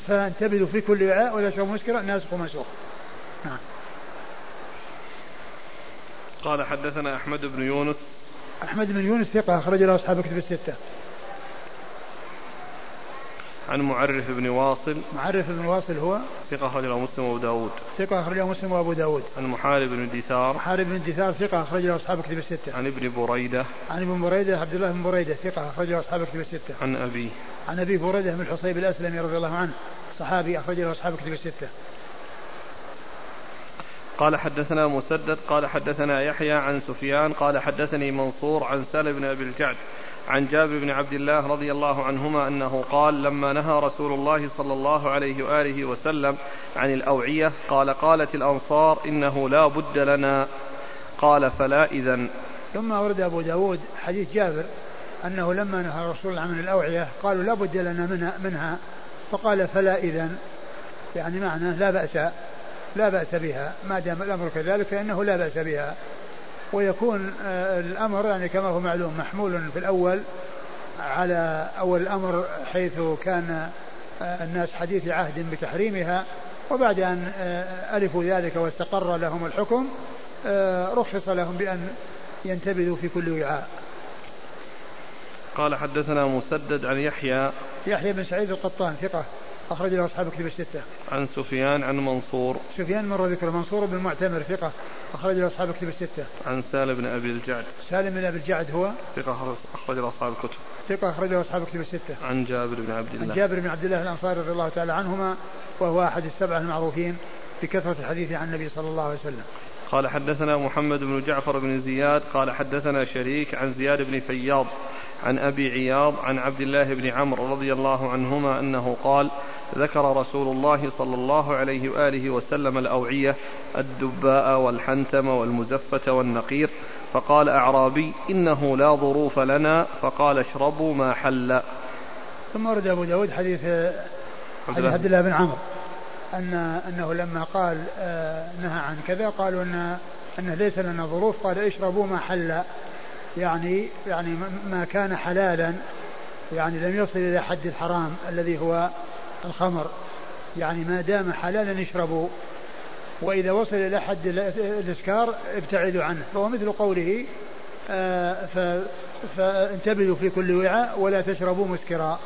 فانتبذوا في كل وعاء ولا تشربوا مسكرا ناسخ ومنسوخ. نعم. قال حدثنا أحمد بن يونس. أحمد بن يونس ثقة أخرج له أصحاب كتب الستة. عن معرف بن واصل. معرف بن واصل هو ثقة أخرج له مسلم وأبو داود. ثقة أخرج له مسلم وأبو داود. عن محارب بن دثار محارب بن دثار ثقة أخرج له أصحاب كتب الستة. عن ابن بريدة. عن ابن بريدة عبد الله بن بريدة ثقة أخرج له أصحاب كتب الستة. عن أبيه عن أبي بريدة بن الحصيب الأسلمي رضي الله عنه صحابي أخرج له أصحاب كتب الستة. قال حدثنا مسدد قال حدثنا يحيى عن سفيان قال حدثني منصور عن سالم بن أبي الجعد عن جابر بن عبد الله رضي الله عنهما أنه قال لما نهى رسول الله صلى الله عليه وآله وسلم عن الأوعية قال قالت الأنصار إنه لا بد لنا. قال فلا اذا ثم ورد أبو داود حديث جابر أنه لما نهى رسول الله عن الأوعية قالوا لا بد لنا منها, منها. فقال فلا اذا يعني معناه لا باس لا بأس بها. ما دام الأمر كذلك فإنه لا بأس بها. ويكون آه، الأمر يعني كما هو معلوم محمول في الأول على أول الأمر حيث كان آه، الناس حديث عهد بتحريمها وبعد أن آه، ألفوا ذلك واستقر لهم الحكم رخص لهم بأن ينتبذوا في كل وعاء. قال حدثنا مسدد عن يحيى. يحيى بن سعيد القطان ثقة. أخرج له أصحاب كتب الستة. عن سفيان عن منصور. سفيان مر ذكر منصور بن معتمر ثقة أخرج له أصحاب كتب الستة. عن سالم بن أبي الجعد. سالم بن أبي الجعد هو ثقة أخرج له أصحاب الكتب. ثقة أخرج له أصحاب كتب الستة. عن جابر بن عبد الله. عن جابر بن عبد الله الأنصاري رضي الله تعالى عنهما وهو أحد السبعة المعروفين بكثرة الحديث عن النبي صلى الله عليه وسلم. قال حدثنا محمد بن جعفر بن زياد قال حدثنا شريك عن زياد بن فياض عن أبي عياض عن عبد الله بن عمرو رضي الله عنهما أنه قال ذكر رسول الله صلى الله عليه وآله وسلم الأوعية الدباء والحنتم والمزفة والنقير فقال أعرابي إنه لا ظروف لنا فقال اشربوا ما حل. ثم ورد أبو داود حديث حديث عبد الله بن عمرو ان أنه لما قال آه، نهى عن كذا قالوا ان إنه ليس لنا ظروف قال اشربوا ما حل. يعني يعني ما كان حلالا يعني لم يصل إلى حد الحرام الذي هو الخمر. يعني ما دام حلالا اشربوا وإذا وصل إلى حد الإسكار ابتعدوا عنه. فهو مثل قوله آه فانتبذوا في كل وعاء ولا تشربوا مسكرا.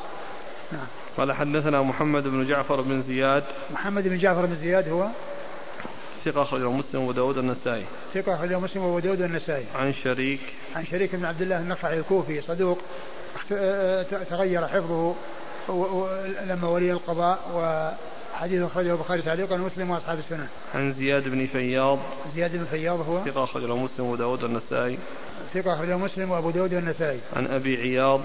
نعم. قال حدثنا محمد بن جعفر بن زياد. محمد بن جعفر بن زياد هو؟ ثقة أخرجه مسلم وأبو داود النسائي. ثقة أخرجه مسلم وأبو داود النسائي. عن شريك. عن شريك بن عبد الله النخعي الكوفي صدوق تغير حفظه لما ولي القضاء وحديث أخرجه البخاري تعليقا ومسلم وأصحاب السنة. عن زياد بن فياض. زياد بن فياض هو؟ ثقة أخرجه مسلم وأبو داود النسائي. ثقة أخرجه مسلم وأبو داود النسائي. عن أبي عياض.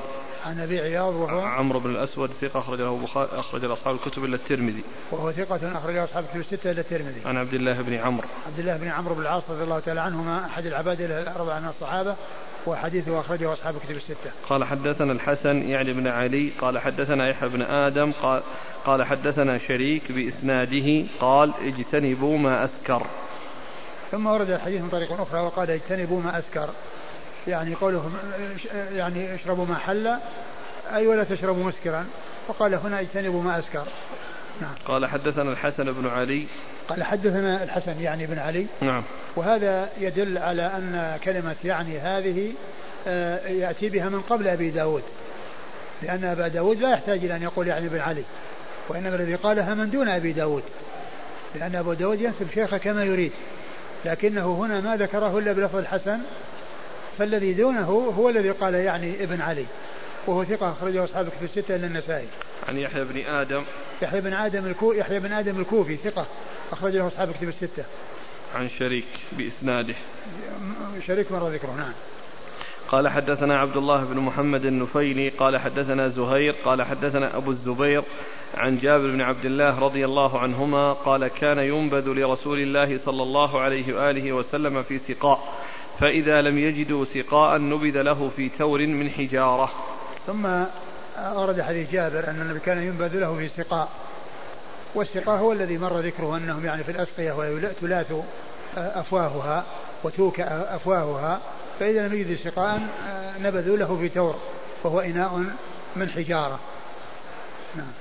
عن أبي عياض وهو عمرو بن الأسود ثقة اخرج له أخرج له أصحاب الكتب إلا الترمذي وهو ثقة اخرج له أصحاب الكتب الستة إلا الترمذي عن عبد الله بن عمرو عبد الله بن عمرو بن العاص رضي الله تعالى عنهما أحد العباد الأربعة من الصحابة وحديثه أخرجه أصحاب الكتب الستة. قال حدثنا الحسن يعني بن علي قال حدثنا يحيى بن آدم قال قال حدثنا شريك بإسناده قال اجتنبوا ما اسكر. ثم ورد الحديث من طريق أخرى وقال اجتنبوا ما اسكر. يعني قوله يعني اشربوا ما حل أي ولا تشربوا مسكرا. وقال هنا اجتنبوا ما أسكر. نعم. قال حدثنا الحسن بن علي. قال حدثنا الحسن يعني بن علي. نعم. وهذا يدل على أن كلمة يعني هذه آه، يأتي بها من قبل أبي داود. لأن أبا داود لا يحتاج إلى أن يقول يعني بن علي. وإنما الذي قالها من دون أبي داود. لأن أبو داود ينسب شيخه كما يريد. لكنه هنا ما ذكره إلا بلفظ الحسن. فالذي دونه هو الذي قال يعني ابن علي وهو ثقة أخرجه أصحاب في الستة إلا النسائي. عن يحيى بن آدم يحيى بن آدم الكو يحيى بن آدم الكوفي ثقة أخرجه أصحاب كتب الستة. عن شريك بإسناده. شريك مر ذكره نعم. قال حدثنا عبد الله بن محمد النفيلي قال حدثنا زهير قال حدثنا أبو الزبير عن جابر بن عبد الله رضي الله عنهما قال كان ينبذ لرسول الله صلى الله عليه وآله وسلم في سقاء فإذا لم يجدوا سقاء نبذ له في تور من حجارة. ثم أورد حديث جابر أن النبي كان ينبذ له في سقاء. والسقاء هو الذي مر ذكره أنهم يعني في الأسقية وتلاث أفواهها وتوك أفواهها. فإذا لم يجد سقاء نبذوا له في تور وهو إناء من حجارة. نعم.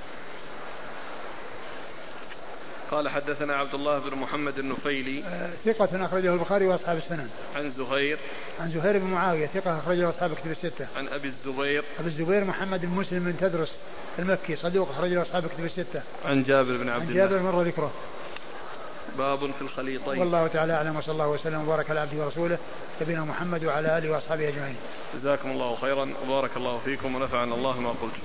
قال حدثنا عبد الله بن محمد النفيلي. آه، ثقة أخرجه البخاري وأصحاب السنن. عن زهير. عن زهير بن معاوية ثقة أخرجه أصحاب كتب الستة. عن أبي الزبير. أبي الزبير محمد بن مسلم بن تدرس المكي صدوق أخرجه أصحاب كتب الستة. عن جابر بن عبد الله. عن جابر مر ذكره باب في الخليطين. والله تعالى أعلم وصلى الله وسلم وبارك على عبده ورسوله نبينا محمد وعلى آله وأصحابه أجمعين. جزاكم الله خيرا وبارك الله فيكم ونفعنا الله ما قلت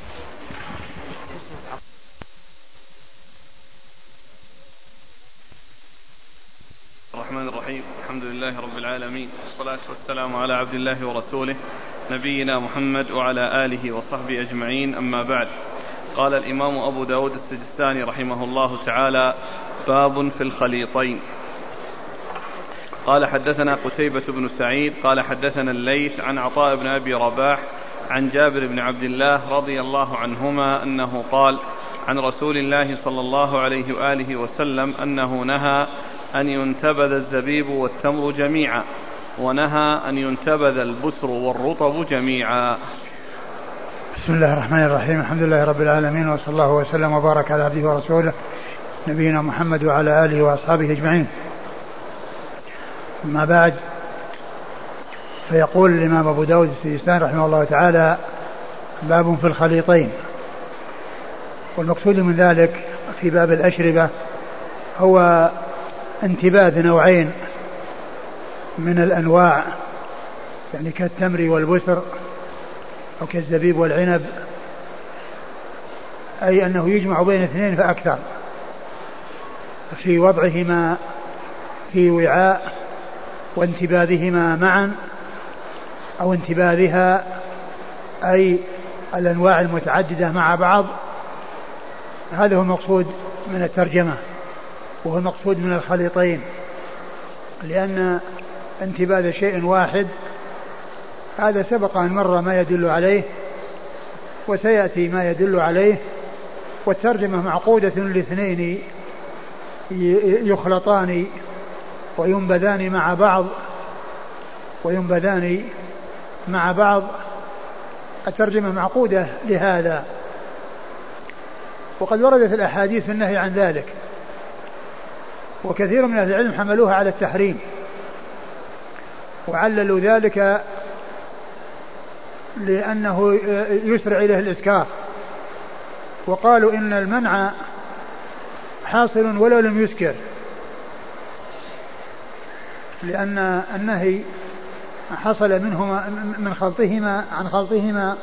الرحمن الرحيم الحمد لله رب العالمين والصلاة والسلام على عبد الله ورسوله نبينا محمد وعلى آله وصحبه أجمعين أما بعد. قال الإمام أبو داود السجستاني رحمه الله تعالى باب في الخليطين. قال حدثنا قتيبة بن سعيد قال حدثنا الليث عن عطاء بن أبي رباح عن جابر بن عبد الله رضي الله عنهما أنه قال عن رسول الله صلى الله عليه وآله وسلم أنه نهى أن ينتبذ الزبيب والتمر جميعا ونهى أن ينتبذ البسر والرطب جميعا. بسم الله الرحمن الرحيم. الحمد لله رب العالمين وصلى الله وسلم وبارك على عبده ورسوله نبينا محمد وعلى آله وأصحابه أجمعين. أما بعد فيقول الإمام أبو داود السجستان رحمه الله تعالى باب في الخليطين. والمقصود من ذلك في باب الأشربة هو انتباذ نوعين من الأنواع يعني كالتمر والبسر أو كالزبيب والعنب أي أنه يجمع بين اثنين فأكثر في وضعهما في وعاء وانتباذهما معا أو انتباذها أي الأنواع المتعددة مع بعض. هذا هو المقصود من الترجمة. وهو المقصود من الخليطين لأن انتباذ شيء واحد هذا سبق أن مر ما يدل عليه وسيأتي ما يدل عليه والترجمة معقودة لاثنين يخلطان وينبذان مع بعض وينبذان مع بعض. الترجمة معقودة لهذا. وقد وردت الأحاديث في النهي عن ذلك. وكثير من أهل العلم حملوها على التحريم. وعللوا ذلك لأنه يسرع إليه الإسكار وقالوا إن المنع حاصل ولو لم يسكر. لأن النهي حصل منهما من خلطهما عن خلطهما